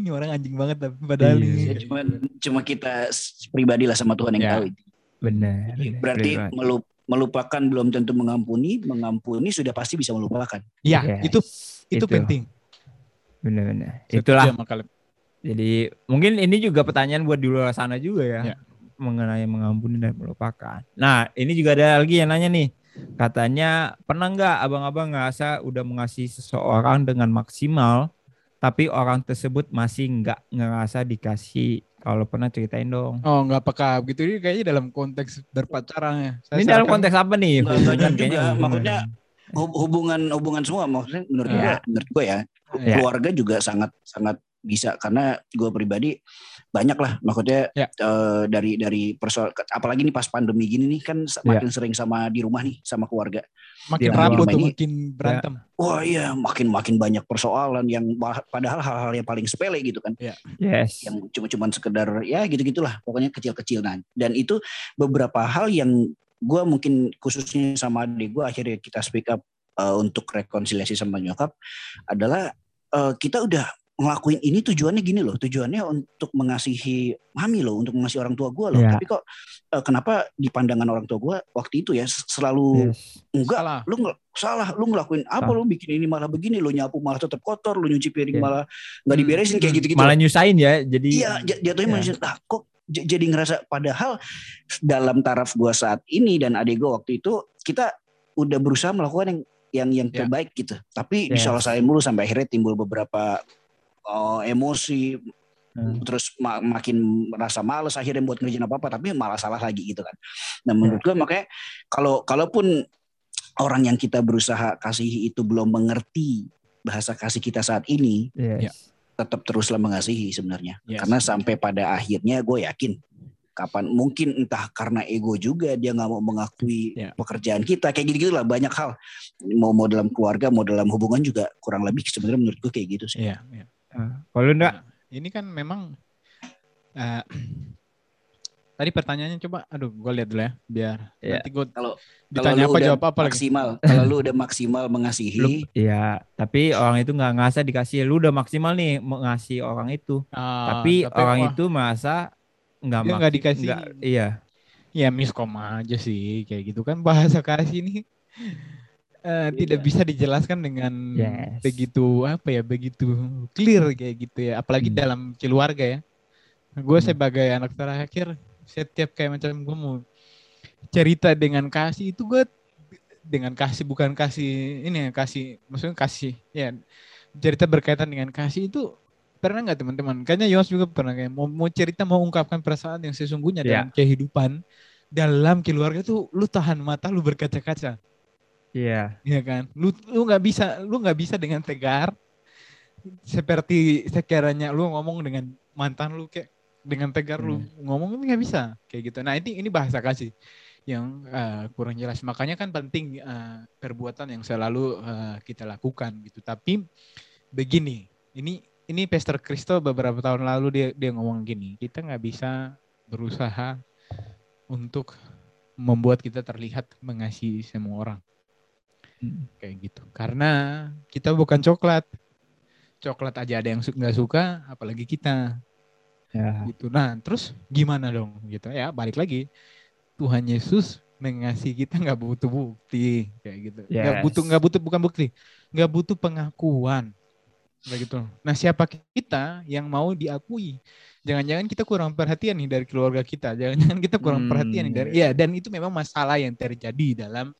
ini orang anjing banget tapi padahal Iya. nih ya cuma cuma kita s- pribadi lah sama Tuhan yang Ya. tahu itu. benar berarti Benar banget. melu- melupakan belum tentu mengampuni mengampuni sudah pasti bisa melupakan ya Yes, itu itu penting. benar-benar itulah. Jadi mungkin ini juga pertanyaan buat di luar sana juga ya, Ya. mengenai mengampuni dan melupakan. Nah ini juga ada lagi yang nanya nih, katanya pernah nggak abang-abang ngerasa udah mengasihi seseorang dengan maksimal, tapi orang tersebut masih nggak ngerasa dikasih. Kalau pernah ceritain dong. Oh nggak peka gitu ini kayaknya dalam konteks berpacaran ya. Saya ini dalam konteks apa nih? Hubungan juga, kayaknya maksudnya Hub- hubungan hubungan semua maksudnya menurut Ya. gue menurut gue ya Ya. keluarga juga sangat sangat bisa karena gue pribadi banyak lah maksudnya Ya. eh, dari dari persoal apalagi nih pas pandemi gini nih kan Ya. makin sering sama di rumah nih sama keluarga makin rapuh rumah tuh makin berantem. wah iya makin makin banyak persoalan yang padahal hal-hal yang paling sepele gitu kan Yes. yang cuma-cuman sekedar ya gitu gitulah pokoknya kecil-kecil nah dan itu beberapa hal yang gue mungkin khususnya sama adik gue akhirnya kita speak up uh, untuk rekonsiliasi sama nyokap adalah uh, kita udah ngelakuin ini tujuannya gini loh tujuannya untuk mengasihi mami loh untuk mengasihi orang tua gue loh Ya. tapi kok uh, kenapa di pandangan orang tua gue waktu itu ya selalu Yes. enggak Salah. lu ngel- salah lu ngelakuin apa Salah. lu bikin ini malah begini lu nyapu malah tetap kotor lu nyuci piring Iya. malah nggak Hmm. diberesin kayak gitu gitu Malah nyusahin ya. Jadi Iya, jatuhnya Ya. manusia ah, kok j- jadi ngerasa padahal dalam taraf gua saat ini dan adik gua waktu itu kita udah berusaha melakukan yang yang yang Ya. terbaik gitu. Tapi Yes. disalah-salahin mulu sampai akhirnya timbul beberapa uh, emosi Hmm. terus ma- makin merasa males akhirnya buat ngerjain apa-apa tapi malah salah lagi gitu kan. Nah, menurut gua makanya kalau kalaupun orang yang kita berusaha kasihi itu belum mengerti bahasa kasih kita saat ini, yes. Ya. tetap teruslah mengasihi sebenarnya. Yes. Karena sampai pada akhirnya gue yakin kapan mungkin entah karena ego juga dia nggak mau mengakui Ya. pekerjaan kita kayak gitu lah banyak hal mau mau dalam keluarga mau dalam hubungan juga kurang lebih sebenarnya menurut gue kayak gitu sih. Iya, iya. Kalau lu enggak Ini kan memang eh, *clears throat* tadi pertanyaannya coba aduh gue lihat dulu ya biar Iya. nanti gue Kalau ditanya kalau lu apa jawab apa lagi. maksimal kalau lu udah maksimal lu mengasihi ya tapi orang itu nggak ngerasa dikasih lu udah maksimal nih mengasih orang itu. Ah, tapi, orang wah, itu merasa nggak Dia mak- nggak dikasih. nggak- iya. Ya miskom aja sih kayak gitu kan bahasa kasih eh, tidak bisa dijelaskan dengan Yes. begitu apa ya begitu clear kayak gitu ya apalagi Hmm. dalam keluarga ya gue Hmm. sebagai anak terakhir setiap kayak macam gue mau cerita dengan kasih itu gue dengan kasih bukan kasih ini ya kasih maksudnya kasih ya cerita berkaitan dengan kasih itu pernah nggak teman-teman? Kayaknya Yos juga pernah kayak mau, mau cerita mau ungkapkan perasaan yang sesungguhnya Ya. dalam kehidupan dalam keluarga tuh lu tahan mata lu berkaca-kaca, Iya. ya kan? Lu lu nggak bisa lu nggak bisa dengan tegar seperti sekiranya lu ngomong dengan mantan lu kayak dengan tegar lu ngomong nggak bisa kayak gitu. Nah ini ini bahasa kasih yang eh, kurang jelas. Makanya kan penting eh, perbuatan yang selalu eh, kita lakukan gitu. Tapi begini, ini ini Pastor Kristo beberapa tahun lalu dia dia ngomong gini, kita nggak bisa berusaha untuk membuat kita terlihat mengasihi semua orang Hmm. kayak gitu. Karena kita bukan coklat. Coklat aja ada yang su- nggak suka, apalagi kita Ya. gitu. Nah, terus gimana dong gitu ya? Balik lagi, Tuhan Yesus mengasihi kita nggak butuh bukti kayak gitu. Nggak Yes. butuh nggak butuh bukan bukti, nggak butuh pengakuan kayak gitu. Nah, siapa kita yang mau diakui? Jangan-jangan kita kurang perhatian nih dari keluarga kita. Jangan-jangan kita kurang Hmm, perhatian nih dari ya dan itu memang masalah yang terjadi dalam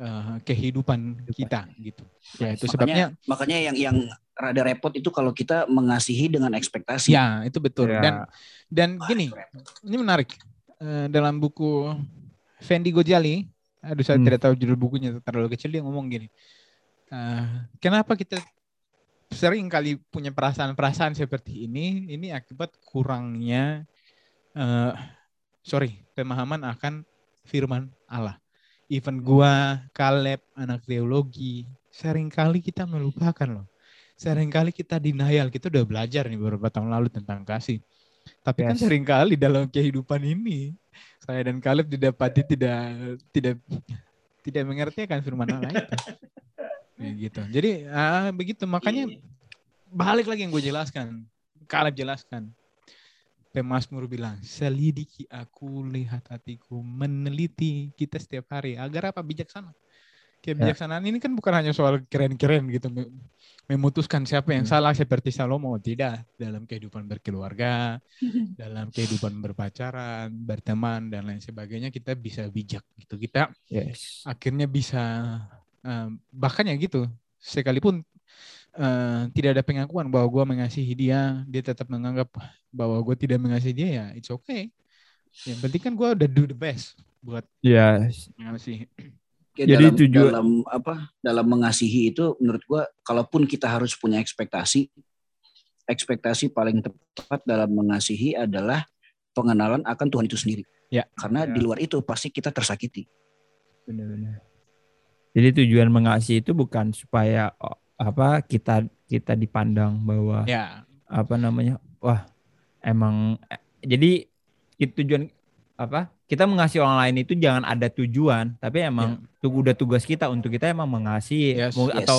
eh, kehidupan kita gitu. Ya itu Makanya- sebabnya Makanya yang yang rada repot itu kalau kita mengasihi dengan ekspektasi. ya itu betul Ya. dan dan Wah, gini ini menarik Eh, dalam buku Fendi Gojali aduh saya Hmm. tidak tahu judul bukunya terlalu kecil dia ngomong gini eh, kenapa kita sering kali punya perasaan-perasaan seperti ini ini akibat kurangnya eh, sorry pemahaman akan firman Allah even gua Kaleb anak teologi sering kali kita melupakan loh sering kali kita denial kita udah belajar nih beberapa tahun lalu tentang kasih tapi kan Yes. sering kali dalam kehidupan ini saya dan Kaleb didapati tidak tidak tidak mengerti akan firman Allah itu. *laughs* Ya gitu. Jadi ah, begitu makanya balik lagi yang gue jelaskan. Kaleb jelaskan. Pemasmur bilang, selidiki aku, lihat hatiku, meneliti kita setiap hari. Agar apa? Bijaksana. Kebijaksanaan ini kan bukan hanya soal keren-keren gitu. me- Memutuskan siapa yang Hmm. salah seperti Salomo. Tidak. Dalam kehidupan berkeluarga, *laughs* dalam kehidupan berpacaran, berteman, dan lain sebagainya kita bisa bijak gitu. Kita Yes. akhirnya bisa eh, bahkan ya gitu sekalipun eh, tidak ada pengakuan bahwa gue mengasihi dia dia tetap menganggap bahwa gue tidak mengasihi dia ya it's okay yang penting kan gue udah do the best buat Yes. mengasihi Oke, Jadi dalam, tujuan- dalam apa? Dalam mengasihi itu menurut gua kalaupun kita harus punya ekspektasi, ekspektasi paling tepat dalam mengasihi adalah pengenalan akan Tuhan itu sendiri. Ya. Karena Ya. di luar itu pasti kita tersakiti. Benar-benar. Jadi tujuan mengasihi itu bukan supaya apa kita kita dipandang bahwa ya apa namanya wah emang jadi itu tujuan apa kita mengasihi orang lain itu jangan ada tujuan tapi emang tuh udah tugas kita untuk kita emang mengasihi Yes. Mu- Yes. atau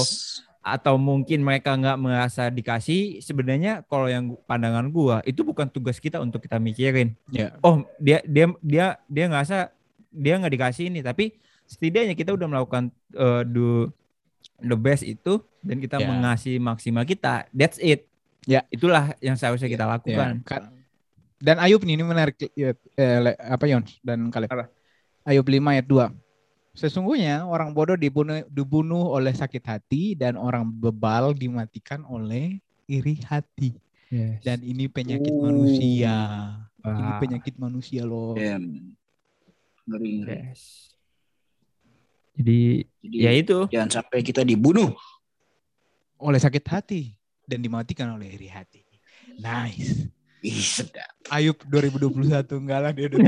atau mungkin mereka nggak merasa dikasih sebenarnya kalau yang pandangan gua itu bukan tugas kita untuk kita mikirin ya oh dia dia dia dia ngerasa dia nggak dikasih ini tapi setidaknya kita udah melakukan eh, do the best itu dan kita Ya. mengasihi maksimal kita that's it Ya. itulah yang seharusnya kita ya lakukan Ka- dan Ayub nih ini menarik ya, eh, apa Yons dan Kaleb Apa? Ayub 5 ayat 2 Sesungguhnya orang bodoh dibunuh, dibunuh oleh sakit hati dan orang bebal dimatikan oleh iri hati. Yes. Dan ini penyakit Oh. manusia. Ini penyakit manusia loh. Ngeri. Yes. Jadi Jadi ya itu jangan sampai kita dibunuh. Oleh sakit hati dan dimatikan oleh iri hati. Nice. Ih, sedap. Ayub 2021 enggak lah dia udah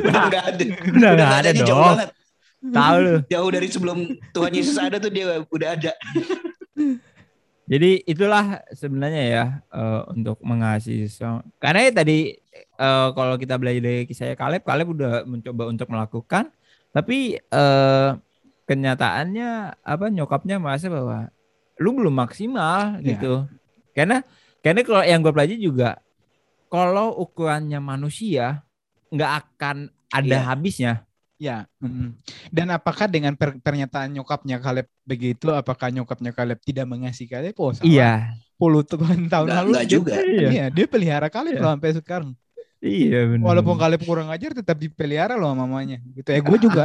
Udah nggak ada. Udah nggak ada Jauh dong. banget. tahu lu Jauh dari sebelum Tuhan Yesus ada tuh dia udah ada. Jadi itulah sebenarnya ya eh, untuk mengasihi seorang- Karena ya tadi eh, kalau kita belajar dari kisah Kaleb, Kaleb udah mencoba untuk melakukan, tapi eh, kenyataannya apa nyokapnya merasa bahwa lu belum maksimal Ya. gitu. Karena karena kalau yang gue pelajari juga kalau ukurannya manusia nggak akan ada Iya. habisnya. Ya. mm. Dan apakah dengan per- pernyataan nyokapnya Kaleb begitu, apakah nyokapnya Kaleb tidak mengasihi Kaleb? Oh. Iya. Puluhan tahun Nggak- lalu nggak dia- juga. Iya. Iya, dia pelihara Kaleb Iya. sampai sekarang. Iya benar. Walaupun Kaleb kurang ajar tetap dipelihara loh mamanya. Gitu ya gue juga.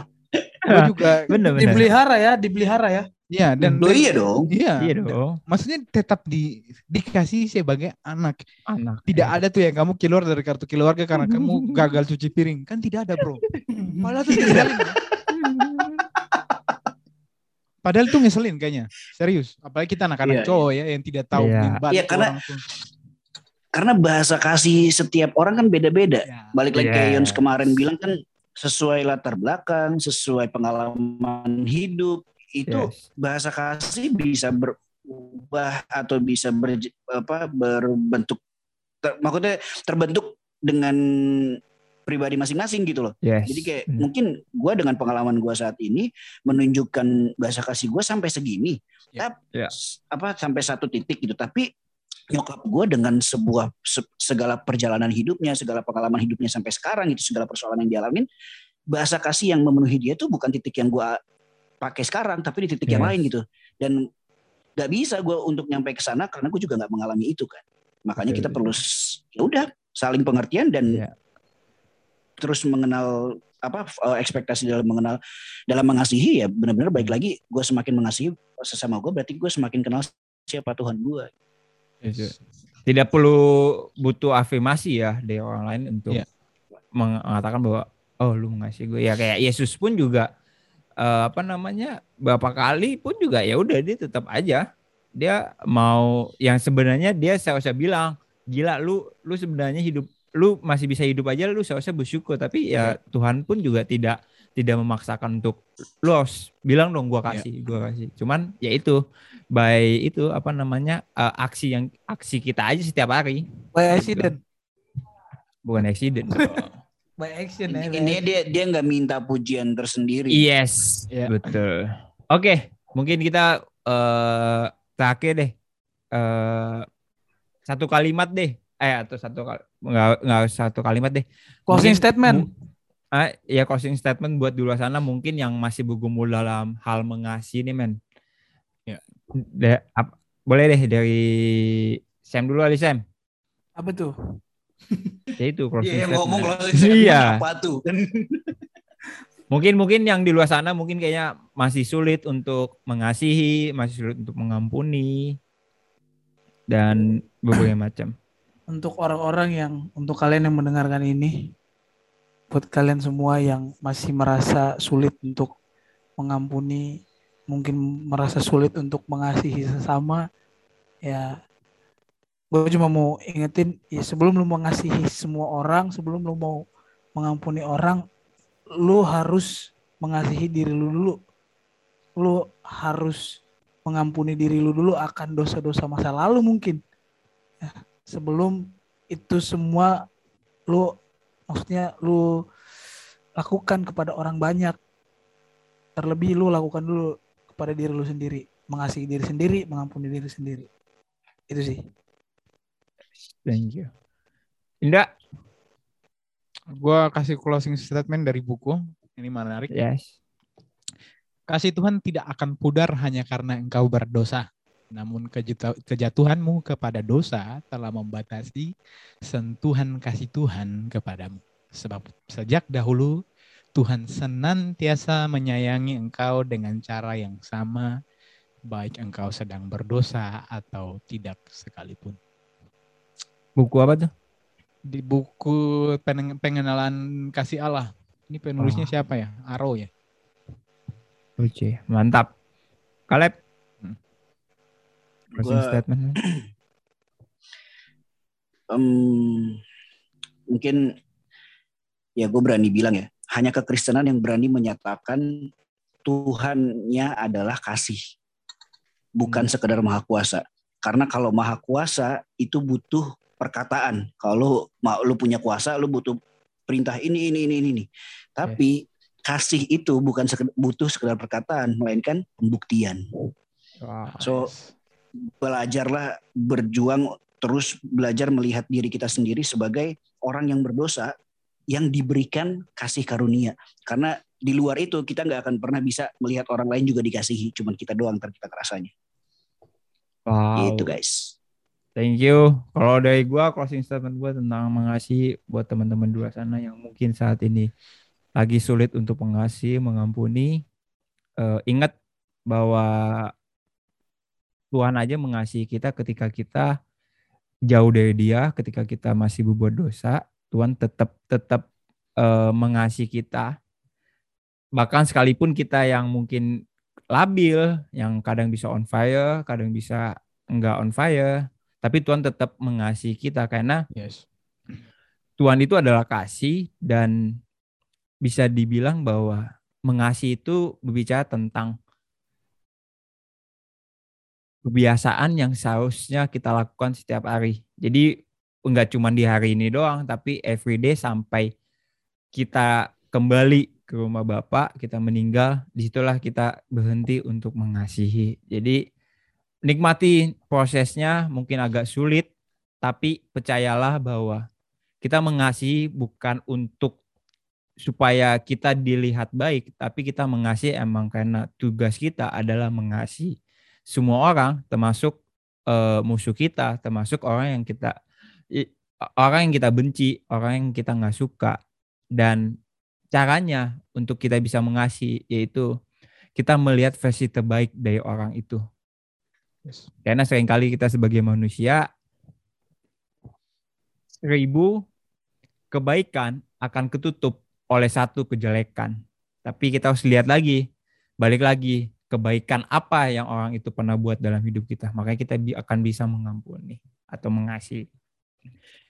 *laughs* gue juga Bener bener. Dipelihara ya, dipelihara ya. Iya dan Oh iya dong. Iya. Iya dong. Maksudnya tetap di dikasih sebagai anak. Anak. Tidak ada tuh yang kamu keluar dari kartu keluarga karena kamu *laughs* gagal cuci piring. Kan tidak ada, Bro. *laughs* Padahal tuh ngeselin. Bro. Padahal tuh ngeselin kayaknya. Serius. Apalagi kita anak-anak Iya, cowok ya yang tidak tahu Iya. Iya, karena-. Karena bahasa kasih setiap orang kan beda-beda. Ya. Balik lagi kayak Yes. Yons kemarin bilang kan sesuai latar belakang, sesuai pengalaman hidup itu Yes. bahasa kasih bisa berubah atau bisa ber, apa berbentuk ter- maksudnya terbentuk dengan pribadi masing-masing gitu loh. Yes. Jadi kayak Bener. mungkin gue dengan pengalaman gue saat ini menunjukkan bahasa kasih gue sampai segini, Ya. Tap- Ya. s- apa sampai satu titik gitu. Tapi nyokap gue dengan sebuah se- segala perjalanan hidupnya, segala pengalaman hidupnya sampai sekarang itu segala persoalan yang dialamin, bahasa kasih yang memenuhi dia tuh bukan titik yang gue pakai sekarang, tapi di titik yang Yes. lain gitu. Dan nggak bisa gue untuk nyampe ke sana karena gue juga nggak mengalami itu kan. Makanya kita perlu ya udah saling pengertian dan Iya. terus mengenal apa eh, ekspektasi dalam mengenal dalam mengasihi ya benar-benar baik lagi gue semakin mengasihi sesama gue berarti gue semakin kenal siapa Tuhan gue. Tidak perlu butuh afirmasi ya dari orang lain untuk Iya. mengatakan bahwa oh lu mengasihi gue. Ya kayak Yesus pun juga eh, apa namanya berapa kali pun juga ya udah dia tetap aja dia mau yang sebenarnya dia seharusnya bilang gila lu lu sebenarnya hidup lu masih bisa hidup aja lu seharusnya bersyukur tapi ya Tuhan pun juga tidak tidak memaksakan untuk lu harus bilang dong gua kasih gua kasih. Cuman ya itu by itu apa namanya eh, aksi yang aksi kita aja setiap hari. By accident. bukan accident. *laughs* By action ya. ini dia dia nggak minta pujian tersendiri. Yes Iya. betul. Oke mungkin kita eh terakhir deh. Eh satu kalimat deh. Eh atau satu kal nggak nggak satu kalimat deh. Closing Mungkin- statement. Ah, ya closing statement buat di luar sana mungkin yang masih bergumul dalam hal mengasihi nih men Ya. Da- ap- boleh deh dari Sam dulu kali Sam Apa tuh? ya itu *laughs* closing Iya, yang statement. ngomong kalau Iya. apa tuh *laughs* Mungkin mungkin yang di luar sana mungkin kayaknya masih sulit untuk mengasihi, masih sulit untuk mengampuni dan berbagai macam. Untuk orang-orang yang untuk kalian yang mendengarkan ini buat kalian semua yang masih merasa sulit untuk mengampuni, mungkin merasa sulit untuk mengasihi sesama, ya gue cuma mau ingetin ya sebelum lu mengasihi semua orang, sebelum lu mau mengampuni orang, lu harus mengasihi diri lu dulu. Lu harus mengampuni diri lu dulu akan dosa-dosa masa lalu mungkin. Ya, sebelum itu semua lu maksudnya lu lakukan kepada orang banyak. Terlebih lu lakukan dulu kepada diri lu sendiri, mengasihi diri sendiri, mengampuni diri sendiri. Itu sih. Thank you. Indah, Gua kasih closing statement dari buku. Ini menarik. yes. Kasih Tuhan tidak akan pudar hanya karena engkau berdosa. Namun kejatuhanmu kepada dosa telah membatasi sentuhan kasih Tuhan kepadamu. Sebab sejak dahulu Tuhan senantiasa menyayangi engkau dengan cara yang sama, baik engkau sedang berdosa atau tidak sekalipun. Buku apa tuh? Di buku Pen- pengenalan kasih Allah. Ini penulisnya Oh. siapa ya? Aro ya? Oke, mantap. Kaleb. Closing Gua- statement. Em, mungkin ya gue berani bilang ya hanya kekristenan yang berani menyatakan Tuhannya adalah kasih bukan Hmm. sekedar maha kuasa karena kalau maha kuasa itu butuh perkataan kalau mau lu punya kuasa lu butuh perintah ini ini ini ini, ini. tapi kasih itu bukan sekedar, butuh sekedar perkataan melainkan pembuktian Wow. so belajarlah berjuang terus belajar melihat diri kita sendiri sebagai orang yang berdosa yang diberikan kasih karunia karena di luar itu kita nggak akan pernah bisa melihat orang lain juga dikasihi cuman kita doang ntar kita Wow. gitu guys Thank you. Kalau dari gua closing statement gua tentang mengasihi buat teman-teman di luar sana yang mungkin saat ini lagi sulit untuk mengasihi, mengampuni, uh, ingat bahwa Tuhan aja mengasihi kita ketika kita jauh dari Dia, ketika kita masih berbuat dosa, Tuhan tetap tetap uh, mengasihi kita. Bahkan sekalipun kita yang mungkin labil, yang kadang bisa on fire, kadang bisa enggak on fire, tapi Tuhan tetap mengasihi kita karena yes. Tuhan itu adalah kasih dan bisa dibilang bahwa mengasihi itu berbicara tentang kebiasaan yang seharusnya kita lakukan setiap hari. Jadi enggak cuma di hari ini doang, tapi everyday sampai kita kembali ke rumah Bapak, kita meninggal, di situlah kita berhenti untuk mengasihi. Jadi nikmati prosesnya mungkin agak sulit, tapi percayalah bahwa kita mengasihi bukan untuk supaya kita dilihat baik, tapi kita mengasihi emang karena tugas kita adalah mengasihi semua orang, termasuk uh, musuh kita, termasuk orang yang kita orang yang kita benci, orang yang kita nggak suka, dan caranya untuk kita bisa mengasihi yaitu kita melihat versi terbaik dari orang itu. Yes. Karena sering kali kita sebagai manusia seribu kebaikan akan ketutup oleh satu kejelekan. Tapi kita harus lihat lagi, balik lagi kebaikan apa yang orang itu pernah buat dalam hidup kita. Makanya kita akan bisa mengampuni atau mengasihi.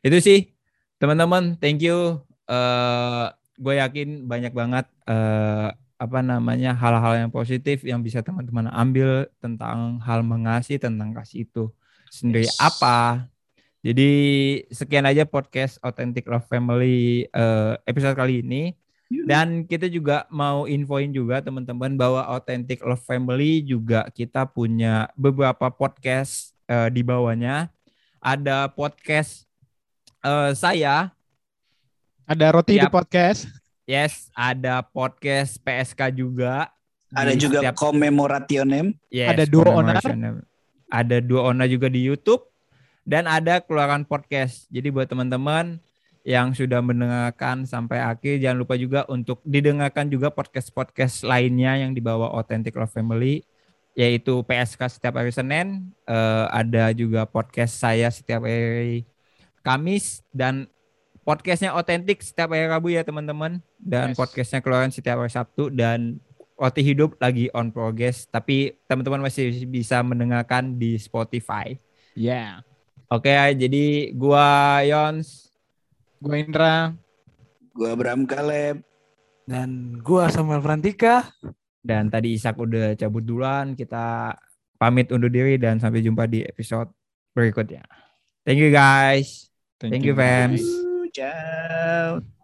Itu sih teman-teman, thank you. Uh, gue yakin banyak banget uh, apa namanya hal-hal yang positif yang bisa teman-teman ambil tentang hal mengasihi tentang kasih itu sendiri yes. apa. Jadi sekian aja podcast Authentic Love Family uh, episode kali ini. Iya. Dan kita juga mau infoin juga teman-teman bahwa Authentic Love Family juga kita punya beberapa podcast uh, di bawahnya. Ada podcast uh, saya. Ada Roti di podcast. Yes, ada podcast PSK juga. Ada juga setiap... Commemorationem. Yes, ada dua owner. Ada dua owner juga di YouTube dan ada keluaran podcast. Jadi buat teman-teman yang sudah mendengarkan sampai akhir. Jangan lupa juga untuk didengarkan juga podcast-podcast lainnya yang dibawa Authentic Love Family yaitu PSK setiap hari Senin, uh, ada juga podcast saya setiap hari Kamis dan podcastnya Authentic setiap hari Rabu ya teman-teman dan yes. podcastnya keluaran setiap hari Sabtu dan Roti Hidup lagi on progress tapi teman-teman masih bisa mendengarkan di Spotify. Ya. Yeah. Oke, okay, jadi gua Yons Gue Indra. Gue Abraham Kaleb. Dan gue Samuel Frantika. Dan tadi Isak udah cabut duluan. Kita pamit undur diri dan sampai jumpa di episode berikutnya. Thank you guys. Thank, Thank you, you fans. Ciao.